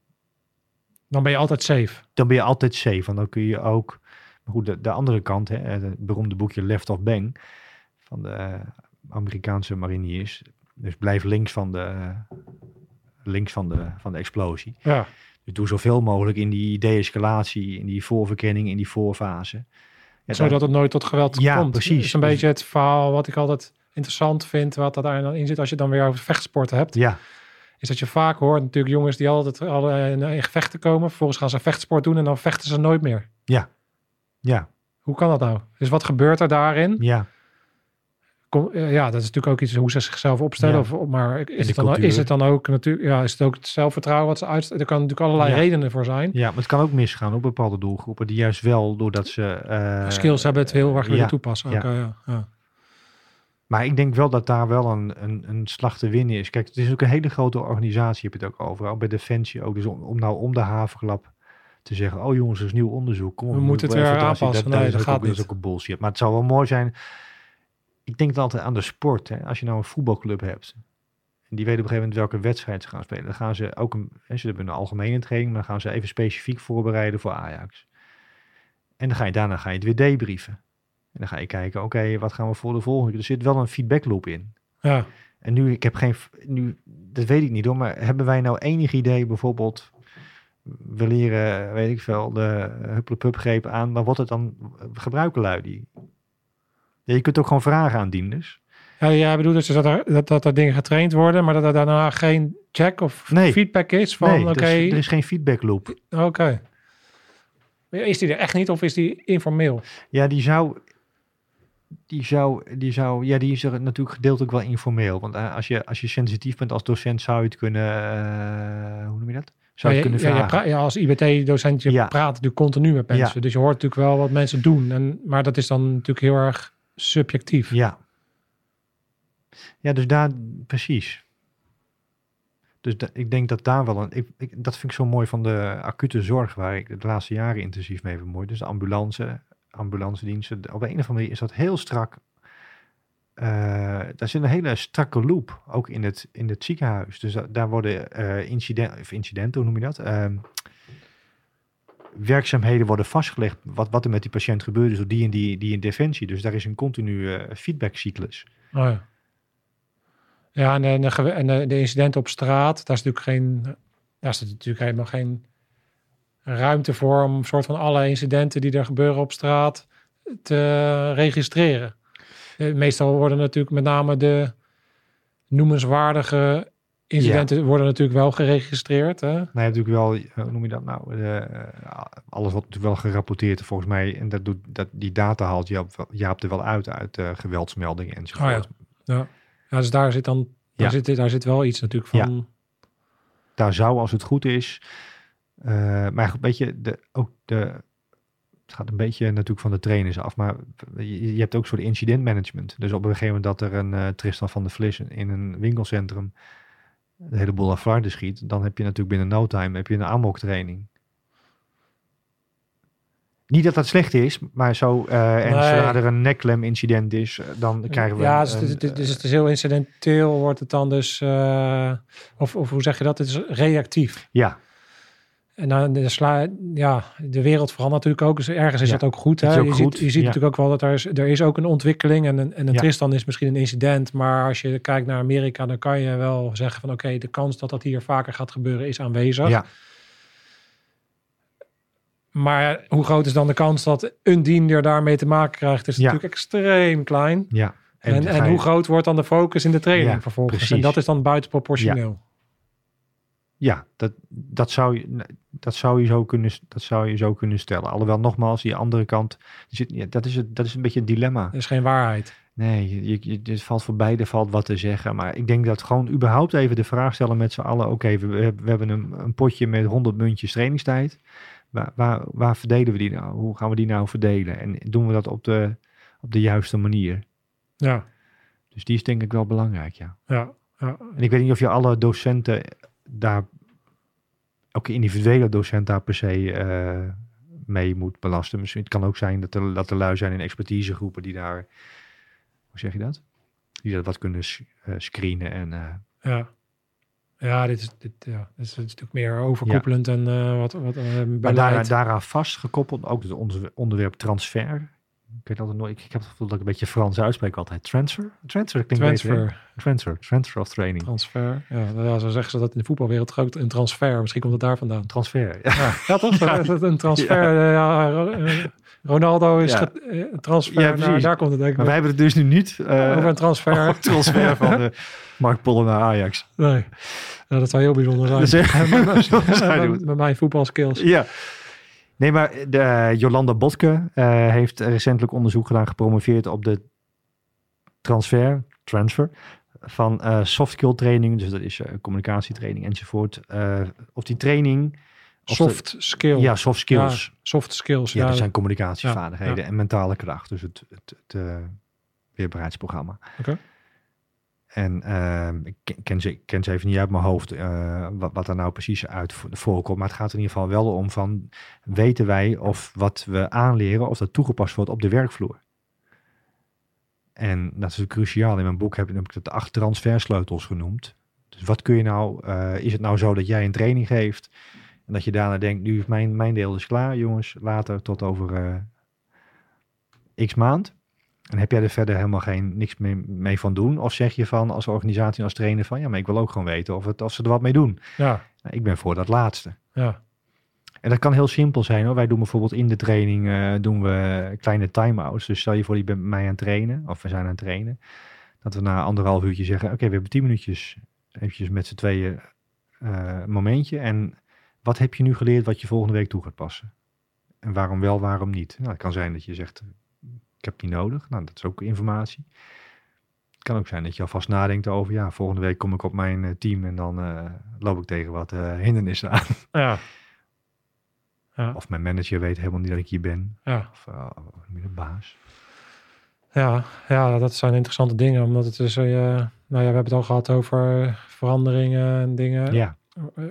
dan ben je altijd safe. dan ben je altijd safe. Want dan kun je ook. Maar goed, de, de andere kant, hè, het beroemde boekje Left of Bang van de eh, Amerikaanse mariniers. Dus blijf links van de, links van de, van de explosie. Ja, Dus doe zoveel mogelijk in die de-escalatie, in die voorverkenning, in die voorfase. Ja, zodat het nooit tot geweld Ja, komt. precies. Dat is een Dus- beetje het verhaal wat ik altijd interessant vind, wat daar dan in zit als je dan weer over vechtsporten hebt. ja, Is dat je vaak hoort natuurlijk jongens die altijd alle in, in gevechten komen. Vervolgens gaan ze vechtsport doen en dan vechten ze nooit meer. ja, ja, Hoe kan dat nou? Dus wat gebeurt er daarin? ja. Kom, eh, ja, dat is natuurlijk ook iets hoe ze zichzelf opstellen. Ja. Of, maar is het, dan, cultuur. is het dan ook natuurlijk, ja, is het ook het zelfvertrouwen wat ze uit? Er kan natuurlijk allerlei Ja. redenen voor zijn. Ja, maar het kan ook misgaan op bepaalde doelgroepen die juist wel doordat ze... eh, Skills hebben het heel erg willen ja, toepassen. ja. Maar ik denk wel dat daar wel een, een, een slag te winnen is. Kijk, het is ook een hele grote organisatie, heb je het ook over. Ook bij Defensie ook. Dus om, om nou om de havenklap te zeggen, oh jongens, er is nieuw onderzoek. Kom, We moeten het weer aanpassen. Dat, Nee, dat, is ook, gaat dat is niet. ook een bullshit. Maar het zou wel mooi zijn. Ik denk dan altijd aan de sport. Hè. Als je nou een voetbalclub hebt. En die weten op een gegeven moment welke wedstrijd ze gaan spelen. Dan gaan ze ook een, ze hebben een algemene training, maar dan gaan ze even specifiek voorbereiden voor Ajax. En dan ga je daarna ga je het weer debriefen. En dan ga je kijken, oké, wat gaan we voor de volgende keer? Er zit wel een feedbackloop in. ja. En nu, ik heb geen, nu, dat weet ik niet hoor, maar hebben wij nou enig idee bijvoorbeeld we leren, weet ik veel, de hupplepup greep aan, dan wordt het dan gebruiken lui die. Ja, je kunt ook gewoon vragen aan dienders. Ja, jij bedoelt dus dat er, dat, dat er dingen getraind worden, maar dat er daarna geen check of Nee. feedback is van nee, oké, er, is, er is geen feedback loop. oké. Is die er echt niet of is die informeel? Ja, die zou, die zou, die zou, ja, die is er natuurlijk gedeeltelijk wel informeel. Want eh, als je, als je sensitief bent als docent, zou je het kunnen, eh, hoe noem je dat? Zou je kunnen ja, vragen? ja, als IBT-docent, je Ja. praat natuurlijk continu met mensen. Dus je hoort natuurlijk wel wat mensen doen. En, maar dat is dan natuurlijk heel erg subjectief. Ja. Ja, dus daar, precies. Dus da- ik denk dat daar wel een, ik, ik, dat vind ik zo mooi van de acute zorg, waar ik de laatste jaren intensief mee bemoeid. Dus de ambulance, ambulance diensten. Op een of andere manier is dat heel strak. Eh, daar zit een hele strakke loop, ook in het, in het ziekenhuis. Dus da- daar worden eh incident, of incidenten, hoe noem je dat? Ehm, werkzaamheden worden vastgelegd, wat, wat er met die patiënt gebeurt, dus die en die, die interventie. Dus daar is een continue feedbackcyclus. Oh, ja. Ja, en, de, en, de incidenten op straat, daar is natuurlijk geen, daar is natuurlijk helemaal geen ruimte voor om een soort van alle incidenten die er gebeuren op straat te registreren. Eh, Meestal worden natuurlijk met name de noemenswaardige incidenten worden natuurlijk wel geregistreerd. Hè? Nou, je hebt natuurlijk wel, eh, hoe noem je dat nou? Eh, alles wordt natuurlijk wel gerapporteerd volgens mij. En dat doet, dat, die data haalt Jaap, Jaap er wel uit, uit geweldsmeldingen enzovoort. Oh Ja, dus daar zit dan daar, Ja. zit, daar zit wel iets natuurlijk van. Daar zou, als het goed is, maar goed, weet je, de, ook de, het gaat een beetje natuurlijk van de trainers af, maar je, je hebt ook een soort incidentmanagement. Dus op een gegeven moment dat er een eh, Tristan van der Vlis in een winkelcentrum een heleboel aan flarden schiet, dan heb je natuurlijk binnen no time heb je een amok training. Niet dat dat slecht is, maar zo, eh, en Nee. zodra er een nekklem incident is, eh, dan krijgen we... ja, een- dus, het, een, dus het is heel incidenteel, wordt het dan dus, of, of hoe zeg je dat? Het is reactief. ja, En dan de, sla, ja, de wereld verandert natuurlijk ook. Dus ergens is Ja, dat ook goed. Hè? ook je, goed, Ziet, je ziet ja. natuurlijk ook wel dat er is, er is ook een ontwikkeling. En een, en een Ja. Tristan is misschien een incident. Maar als je kijkt naar Amerika, dan kan je wel zeggen van oké, de kans dat dat hier vaker gaat gebeuren is aanwezig. ja, Maar hoe groot is dan de kans dat een diender daarmee te maken krijgt, is natuurlijk extreem klein. ja. En, en, hoe groot wordt dan de focus in de training vervolgens? precies. En dat is dan buitenproportioneel. Ja, dat, dat, zou je, dat, zou je zo kunnen, dat zou je zo kunnen stellen. Alhoewel, nogmaals, die andere kant, er dat, is het, dat is een beetje een dilemma. Dat is geen waarheid. Nee, je, het valt voor beide valt wat te zeggen. Maar ik denk dat gewoon überhaupt even de vraag stellen met z'n allen. Oké, we, we hebben- we hebben een, een potje met 100 muntjes trainingstijd. Waar, waar, waar verdelen we die nou? Hoe gaan we die nou verdelen? En doen we dat op de, op de juiste manier? Ja, Dus die is denk ik wel belangrijk, ja. ja, ja. En ik weet niet of je alle docenten daar, ook individuele docent daar per se eh, mee moet belasten. Misschien het kan ook zijn dat er, dat er lui zijn in expertisegroepen die daar, hoe zeg je dat? Die dat wat kunnen eh, screenen en eh, Ja, ja dit, is, dit, ja, dit is natuurlijk meer overkoepelend en wat, wat eh, maar beleid. daar, daaraan vastgekoppeld ook het onder- onderwerp transfer. Ik weet altijd nooit, ik, ik heb het gevoel dat ik een beetje Frans uitspreek altijd. Transfer? Transfer klinkt beter, hè? transfer, Transfer. Transfer of training. transfer. Ja, nou ja, zo zeggen ze dat in de voetbalwereld ook een transfer. Misschien komt het daar vandaan. Transfer. Ja. Ja, ja toch? Ja. Dat is een transfer. eh, Ja. Ro- eh, Ronaldo is eh, transfer. Precies. daar komt het denk ik. Maar wij hebben het dus nu niet eh, over een transfer. over transfer van de Mark Pollen naar Ajax. Nee, Ja, dat zou heel bijzonder zijn. Echt- met, met mijn voetbalskills. Ja. Nee, maar de, eh, Jolanda Botke eh, heeft recentelijk onderzoek gedaan, gepromoveerd op de transfer, transfer van eh soft skill training, dus dat is eh, communicatietraining enzovoort. Eh, of die training, of Soft skill. ja, soft skills. Ja, soft skills. Ja, Ja, dat zijn communicatievaardigheden Ja, en mentale kracht, dus het, het, het eh, weerbaarheidsprogramma. Oké. En ehm, ik ken- ze, even niet uit mijn hoofd eh, wat, er nou precies uit vo- voorkomt. Maar het gaat in ieder geval wel om van, weten wij of wat we aanleren, of dat toegepast wordt op de werkvloer. En dat is cruciaal. In mijn boek heb, ik het de acht transfersleutels genoemd. Dus wat kun je nou, eh, is het nou zo dat jij een training geeft en dat je daarna denkt, nu is mijn, mijn deel is klaar jongens, later tot over eh, x maand. En heb jij er verder helemaal geen, niks mee, mee van doen? Of zeg je van als organisatie en als trainer van ja, maar ik wil ook gewoon weten of, het, of ze er wat mee doen. ja, Nou, ik ben voor dat laatste. ja. En dat kan heel simpel zijn hoor. Wij doen bijvoorbeeld in de training eh, doen we kleine time-outs. Dus stel je voor, je bent met mij aan het trainen, of we zijn aan het trainen. Dat we na anderhalf uurtje zeggen, oké, we hebben tien minuutjes eventjes met z'n tweeën een momentje. En wat heb je nu geleerd wat je volgende week toe gaat passen? En waarom wel, waarom niet? Nou, het kan zijn dat je zegt, ik heb niet nodig. Nou, dat is ook informatie. Het kan ook zijn dat je alvast nadenkt over, ja, volgende week kom ik op mijn eh, team en dan eh, loop ik tegen wat eh, hindernissen aan. Ja. Ja, Of mijn manager weet helemaal niet dat ik hier ben. ja, Of uh, de baas. ja, ja, dat zijn interessante dingen. Omdat het is, eh, nou ja, we hebben het al gehad over veranderingen en dingen. Ja,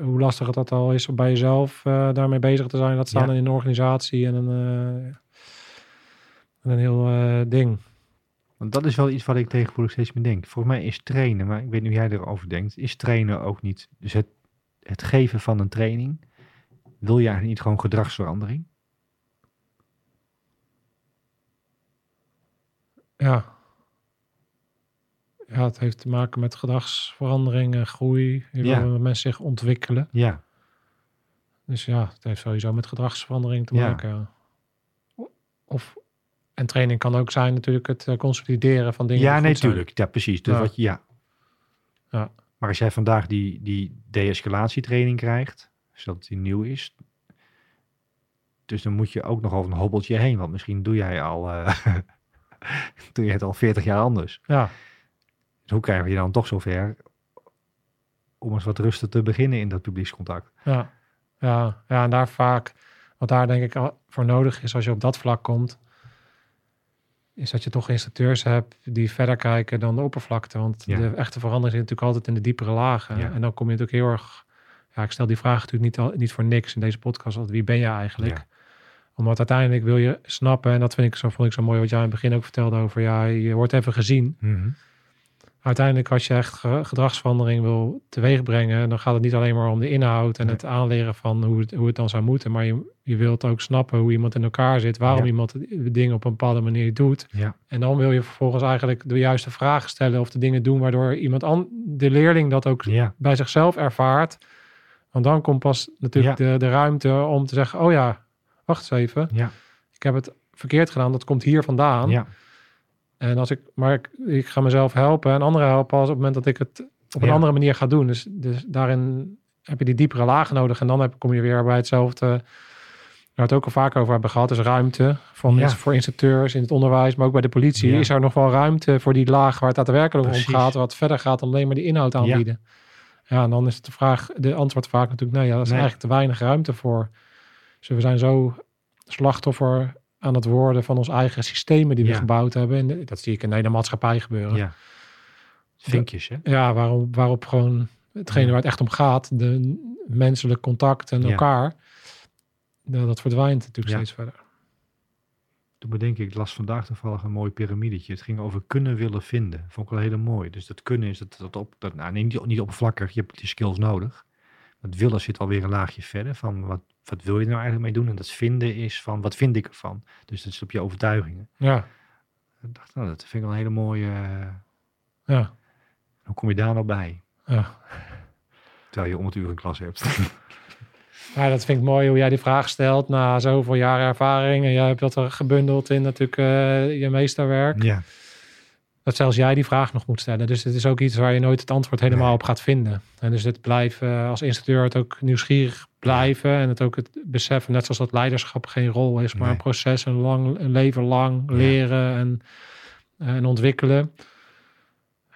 Hoe lastig het dat al is om bij jezelf daarmee bezig te zijn. Dat staan Ja. in een organisatie en een, en een heel eh, ding. want dat is wel iets wat ik tegenwoordig steeds meer denk. Volgens mij is trainen, maar ik weet niet hoe jij erover denkt, is trainen ook niet. Dus het, het geven van een training, wil je eigenlijk niet gewoon gedragsverandering? Ja. Ja, het heeft te maken met gedragsverandering en groei. Je Ja. wil mensen zich ontwikkelen. Ja, Dus ja, het heeft sowieso met gedragsverandering te maken. ja. Of, en training kan ook zijn natuurlijk het eh, consolideren van dingen. ja nee, goed zijn. tuurlijk. Ja, precies. Dus Ja. Wat, je- ja. Ja. Maar als jij vandaag die, die de-escalatietraining krijgt, zodat die nieuw is, dus dan moet je ook nog over een hobbeltje heen, want misschien doe jij al, eh, doe je het al 40 jaar anders. Ja, Dus hoe krijg je dan toch zover om eens wat rustig te beginnen in dat publiekscontact? ja, ja, ja, en daar vaak, wat daar denk ik voor nodig is als je op dat vlak komt, is dat je toch instructeurs hebt die verder kijken dan de oppervlakte. Want Ja. de echte verandering zit natuurlijk altijd in de diepere lagen. Ja. En dan kom je natuurlijk heel erg, ja, ik stel die vraag natuurlijk niet, al, niet voor niks in deze podcast, want wie ben je eigenlijk? Ja. Omdat uiteindelijk wil je snappen, en dat vind ik zo, vond ik zo mooi wat jij in het begin ook vertelde over, ja, je wordt even gezien. Mhm. Uiteindelijk, als je echt ge- gedragsverandering wil teweeg brengen, dan gaat het niet alleen maar om de inhoud en Nee. het aanleren van hoe het, hoe het dan zou moeten, maar je, je wilt ook snappen hoe iemand in elkaar zit, waarom Ja. iemand de dingen op een bepaalde manier doet. Ja, En dan wil je vervolgens eigenlijk de juiste vragen stellen of de dingen doen waardoor iemand an, de leerling dat ook ja, bij zichzelf ervaart. Want dan komt pas natuurlijk de, de ruimte om te zeggen, oh ja, wacht eens even, ja, ik heb het verkeerd gedaan, dat komt hier vandaan. ja, En als ik, maar ik, ik ga mezelf helpen en anderen helpen als op het moment dat ik het op een Ja. andere manier ga doen. Dus, dus daarin heb je die diepere lagen nodig. En dan heb, kom je weer bij hetzelfde, waar we het ook al vaak over hebben gehad, is ruimte van, Ja. voor instructeurs in het onderwijs, maar ook bij de politie. Ja. Is er nog wel ruimte voor die laag waar het daadwerkelijk Precies. om gaat, wat verder gaat dan alleen maar die inhoud aanbieden. Ja, en dan is de vraag, de antwoord vaak natuurlijk, nee, ja, dat is Nee. eigenlijk te weinig ruimte voor. Dus we zijn zo slachtoffer aan het worden van onze eigen systemen die we Ja. gebouwd hebben. En de- dat zie ik in de hele maatschappij gebeuren. ja. Vinkjes, hè? Ja, waarop, waarop gewoon hetgene waar het echt om gaat, de menselijk contact en elkaar, ja, dat verdwijnt natuurlijk steeds verder. Toen bedenk ik, ik las vandaag toevallig een mooi piramidetje. Het ging over kunnen willen vinden. Vond ik wel hele mooi. Dus dat kunnen is dat, dat op, dat, nou, niet, niet oppervlakkig, je hebt die skills nodig. Het willen zit alweer een laagje verder van wat, wat wil je er nou eigenlijk mee doen? En dat vinden is van wat vind ik ervan? Dus dat is op je overtuigingen. Ja, Ik dacht, nou, dat vind ik wel een hele mooie. eh, ja, hoe kom je daar nou bij? ja. Terwijl je om het uur een klas hebt. Ja, dat vind ik mooi hoe jij die vraag stelt na zoveel jaren ervaring. En jij hebt dat er gebundeld in natuurlijk eh, je meesterwerk. ja, Dat zelfs jij die vraag nog moet stellen. Dus het is ook iets waar je nooit het antwoord helemaal Nee. op gaat vinden. En dus het blijven eh, als instructeur het ook nieuwsgierig blijven. En het ook het beseffen, net zoals dat leiderschap geen rol is, maar Nee. een proces, een, lang, een leven lang Ja. leren en, eh, en ontwikkelen.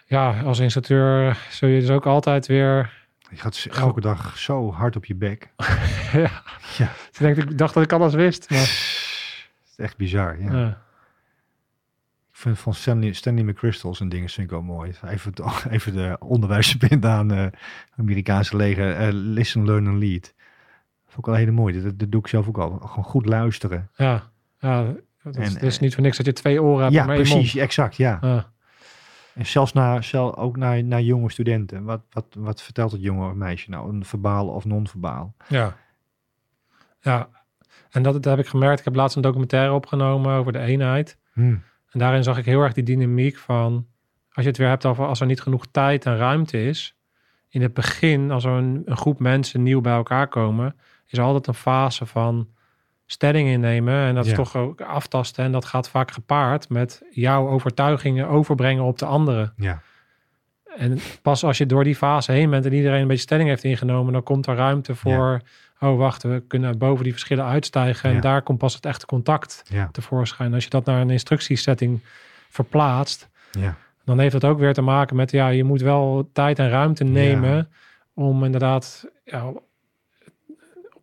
Ja, als instructeur zul je dus ook altijd weer... je gaat elke dag zo hard op je bek. ja. Ja. Ik denk, ik dacht dat ik alles wist. Maar, Het is echt bizar. Ja. ja. Vind van Stanley, Stanley McChrystal en dingen vind ik wel mooi. Even, even de onderwijsspind aan eh Amerikaanse leger. eh, listen, learn and lead. Vond ik wel hele mooi. Dat, dat doe ik zelf ook al. Gewoon goed luisteren. ja, ja. Het is, En, het is eh, niet voor niks dat je twee oren hebt, ja, maar precies. mond. Exact, ja. Ja. En zelfs, naar, zelf, ook naar, naar jonge studenten. Wat, wat, wat vertelt het jonge meisje nou? Een verbaal of non-verbaal? Ja. Ja. En dat, dat heb ik gemerkt. Ik heb laatst een documentaire opgenomen over de eenheid. Hm. En daarin zag ik heel erg die dynamiek van... Als je het weer hebt over als er niet genoeg tijd en ruimte is... In het begin, als er een, een groep mensen nieuw bij elkaar komen... is altijd een fase van stelling innemen. En dat is toch ook aftasten. En dat gaat vaak gepaard met jouw overtuigingen overbrengen op de anderen. Ja, En pas als je door die fase heen bent en iedereen een beetje stelling heeft ingenomen, dan komt er ruimte voor. Oh, wacht, we kunnen boven die verschillen uitstijgen. Ja. En daar komt pas het echte contact ja, tevoorschijn. Als je dat naar een instructiesetting verplaatst, ja. dan heeft het ook weer te maken met, ja, je moet wel tijd en ruimte nemen om inderdaad ja, op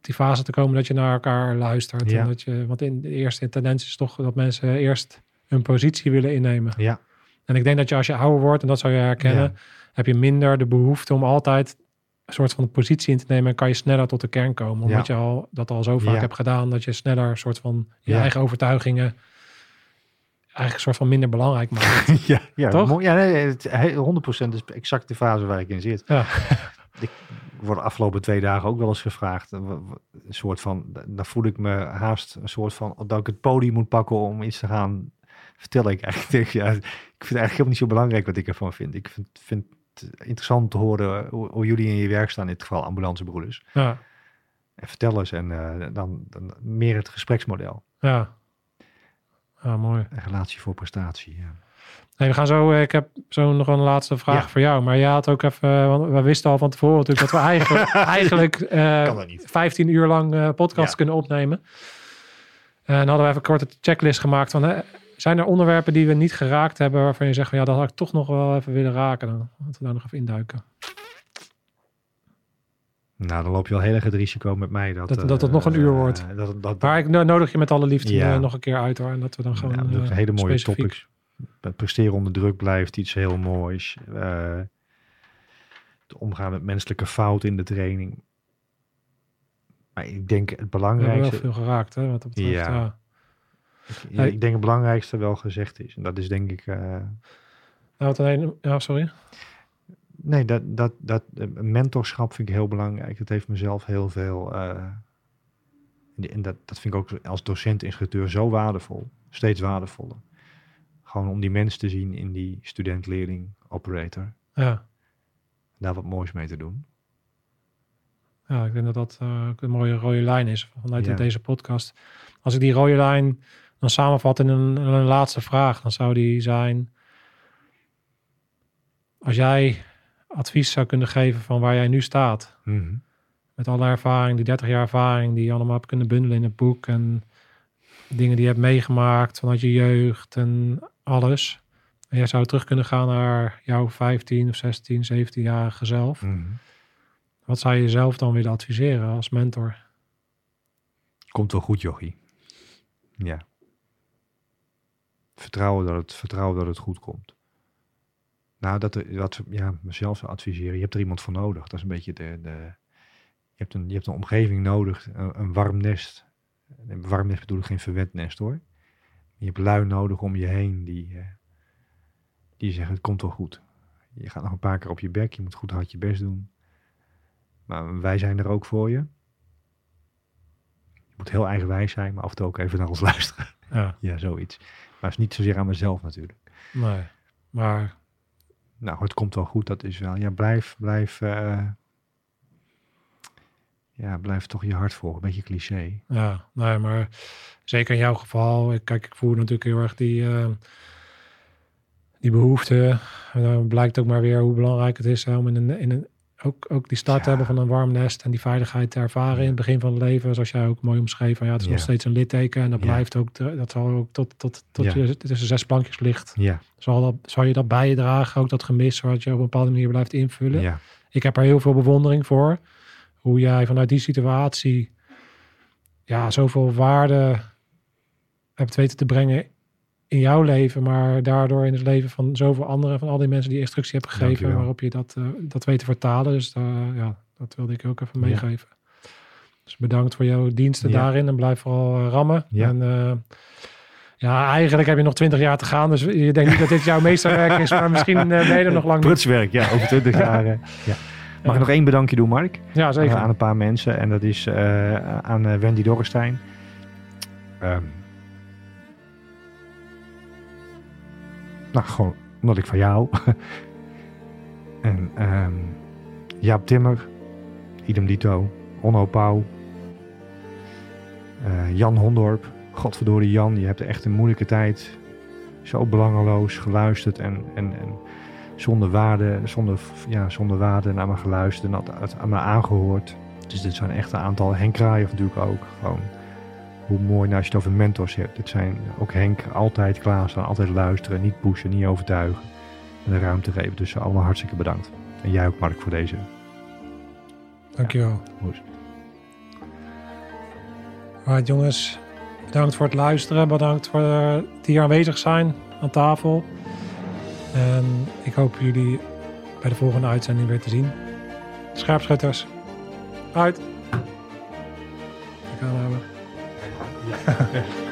die fase te komen dat je naar elkaar luistert. En dat je, want in de eerste tendens is toch dat mensen eerst een positie willen innemen. ja. En ik denk dat je als je ouder wordt, en dat zou je herkennen, heb je minder de behoefte om altijd een soort van positie in te nemen en kan je sneller tot de kern komen. Omdat je al dat al zo vaak Ja. hebt gedaan, dat je sneller een soort van je Ja. eigen overtuigingen eigenlijk een soort van minder belangrijk maakt. ja, ja, Toch? mooi. Ja, nee, het, he- 100% is exact de fase waar ik in zit. Ja. Ik word de afgelopen twee dagen ook wel eens gevraagd. Een een soort van, dan voel ik me haast een soort van dat ik het podium moet pakken om iets te gaan vertellen. Ik eigenlijk ja, ik vind het eigenlijk helemaal niet zo belangrijk wat ik ervan vind. Ik vind, vind interessant te horen hoe, hoe jullie in je werk staan, in dit geval ambulancebroeders. ja, En vertel eens en eh, dan, dan meer het gespreksmodel. ja. Ja, mooi. Relatie voor prestatie. Ja. Hey, we gaan zo, eh, ik heb zo nog een laatste vraag Ja. voor jou. Maar jij had ook even, eh, want we wisten al van tevoren natuurlijk dat we eigenlijk, eigenlijk eh, Kan dat niet. 15 uur lang podcast Ja. kunnen opnemen. En hadden we even een korte checklist gemaakt van, zijn er onderwerpen die we niet geraakt hebben waarvan je zegt van ja, dat had ik toch nog wel even willen raken. Dan laten we daar nog even induiken. Nou, dan loop je wel heel erg het risico met mij dat Dat- dat het nog een uur eh, wordt. dat, dat, Maar ik no- nodig je met alle liefde Ja. eh, nog een keer uit hoor. En dat we dan gewoon Ja, dat hele mooie specifiek- topics. Het presteren onder druk blijft iets heel moois. Eh, het omgaan met menselijke fouten in de training. Maar ik denk het We hebben belangrijkste... wel veel geraakt hè, wat dat betreft. Ja. Ja. Ik denk het belangrijkste wel gezegd is. En dat is denk ik... eh, Nou, alleen, ja, sorry. nee, dat, dat, dat eh, mentorschap vind ik heel belangrijk. Het heeft mezelf heel veel... eh, en dat, dat vind ik ook als docent-instructeur zo waardevol. Steeds waardevoller. Gewoon om die mens te zien in die student-leerling operator. Ja. Daar wat moois mee te doen. Ja, ik denk dat dat ook een mooie rode lijn is vanuit Ja. deze podcast. Als ik die rode lijn dan samenvat in een, in een laatste vraag, dan zou die zijn: als jij advies zou kunnen geven van waar jij nu staat, Mhm. met alle ervaring, die 30 jaar ervaring die je allemaal hebt kunnen bundelen in het boek en dingen die je hebt meegemaakt vanuit je jeugd en alles. En jij zou terug kunnen gaan naar jouw 15 of 16, 17-jarige zelf. Mhm. Wat zou je jezelf dan willen adviseren als mentor? Komt wel goed, jochie. Ja. Vertrouwen dat het, vertrouwen dat het goed komt. Nou, dat, dat ja, mezelf zou adviseren. Je hebt er iemand voor nodig. Dat is een beetje de. de je, hebt een, je hebt een omgeving nodig, een, een warm nest. Een warm nest bedoel ik geen verwend nest hoor. Je hebt lui nodig om je heen die, eh, die zeggen: het komt wel goed. Je gaat nog een paar keer op je bek. Je moet goed hard je best doen. Maar wij zijn er ook voor je. Je moet heel eigenwijs zijn, maar af en toe ook even naar ons luisteren. Ja, Ja, zoiets. Maar is niet zozeer aan mezelf natuurlijk. nee. Maar Nou, het komt wel goed, dat is wel. Ja, blijf, blijf, eh, ja, blijf toch je hart volgen. Een beetje cliché. ja, nee, maar zeker in jouw geval. Ik, kijk, ik voel natuurlijk heel erg die, eh, die behoefte. En dan blijkt ook maar weer hoe belangrijk het is om in een, in een, ook, ook die start te Ja. hebben van een warm nest en die veiligheid te ervaren in het begin van het leven. Zoals jij ook mooi omschreef. Van, ja, het is nog steeds een litteken en dat blijft ook, dat zal ook tot, tot, tot je tussen zes plankjes ligt. Ja, Zal, dat, zal je dat bijdragen, ook dat gemis, zodat je op een bepaalde manier blijft invullen? ja, ik heb er heel veel bewondering voor. Hoe jij vanuit die situatie ja, zoveel waarde hebt weten te brengen in jouw leven, maar daardoor in het leven van zoveel anderen, van al die mensen die instructie hebben gegeven, Dankjewel. waarop je dat, eh, dat weet te vertalen. Dus eh, ja, dat wilde ik ook even Ja. meegeven. Dus bedankt voor jouw diensten Ja. daarin en blijf vooral eh, rammen. Ja. En, ja, eigenlijk heb je nog twintig jaar te gaan, dus je denkt niet dat dit jouw meesterwerk is, maar misschien eh, ben je er nog lang. Prutswerk, ja, over 20 jaar. ja. Mag ik nog één bedankje doen, Mark? Ja, zeker. Eh, aan een paar mensen. En dat is aan Wendy Dorrestein. Ehm. Nou, gewoon omdat ik van jou. en ehm Jaap Timmer. Idem dito. Onno Pauw. Eh, Jan Hondorp. Godverdorie Jan, je hebt echt een moeilijke tijd. Zo belangeloos geluisterd en, en, en zonder waarde, zonder, ja, zonder waarde naar me geluisterd en aan me aangehoord. Dus dit zijn echt een aantal. Henk Kraaier natuurlijk ook. Gewoon hoe mooi, nou, als je het over mentors hebt. Dit zijn ook Henk, altijd klaarstaan, altijd luisteren, niet pushen, niet overtuigen. En de ruimte geven. Dus allemaal hartstikke bedankt. En jij ook Mark voor deze Dankjewel. Alright jongens, bedankt voor het luisteren. Bedankt voor die hier aanwezig zijn aan tafel. En ik hoop jullie bij de volgende uitzending weer te zien. Scherpschutters, uit. Ik ga Yeah.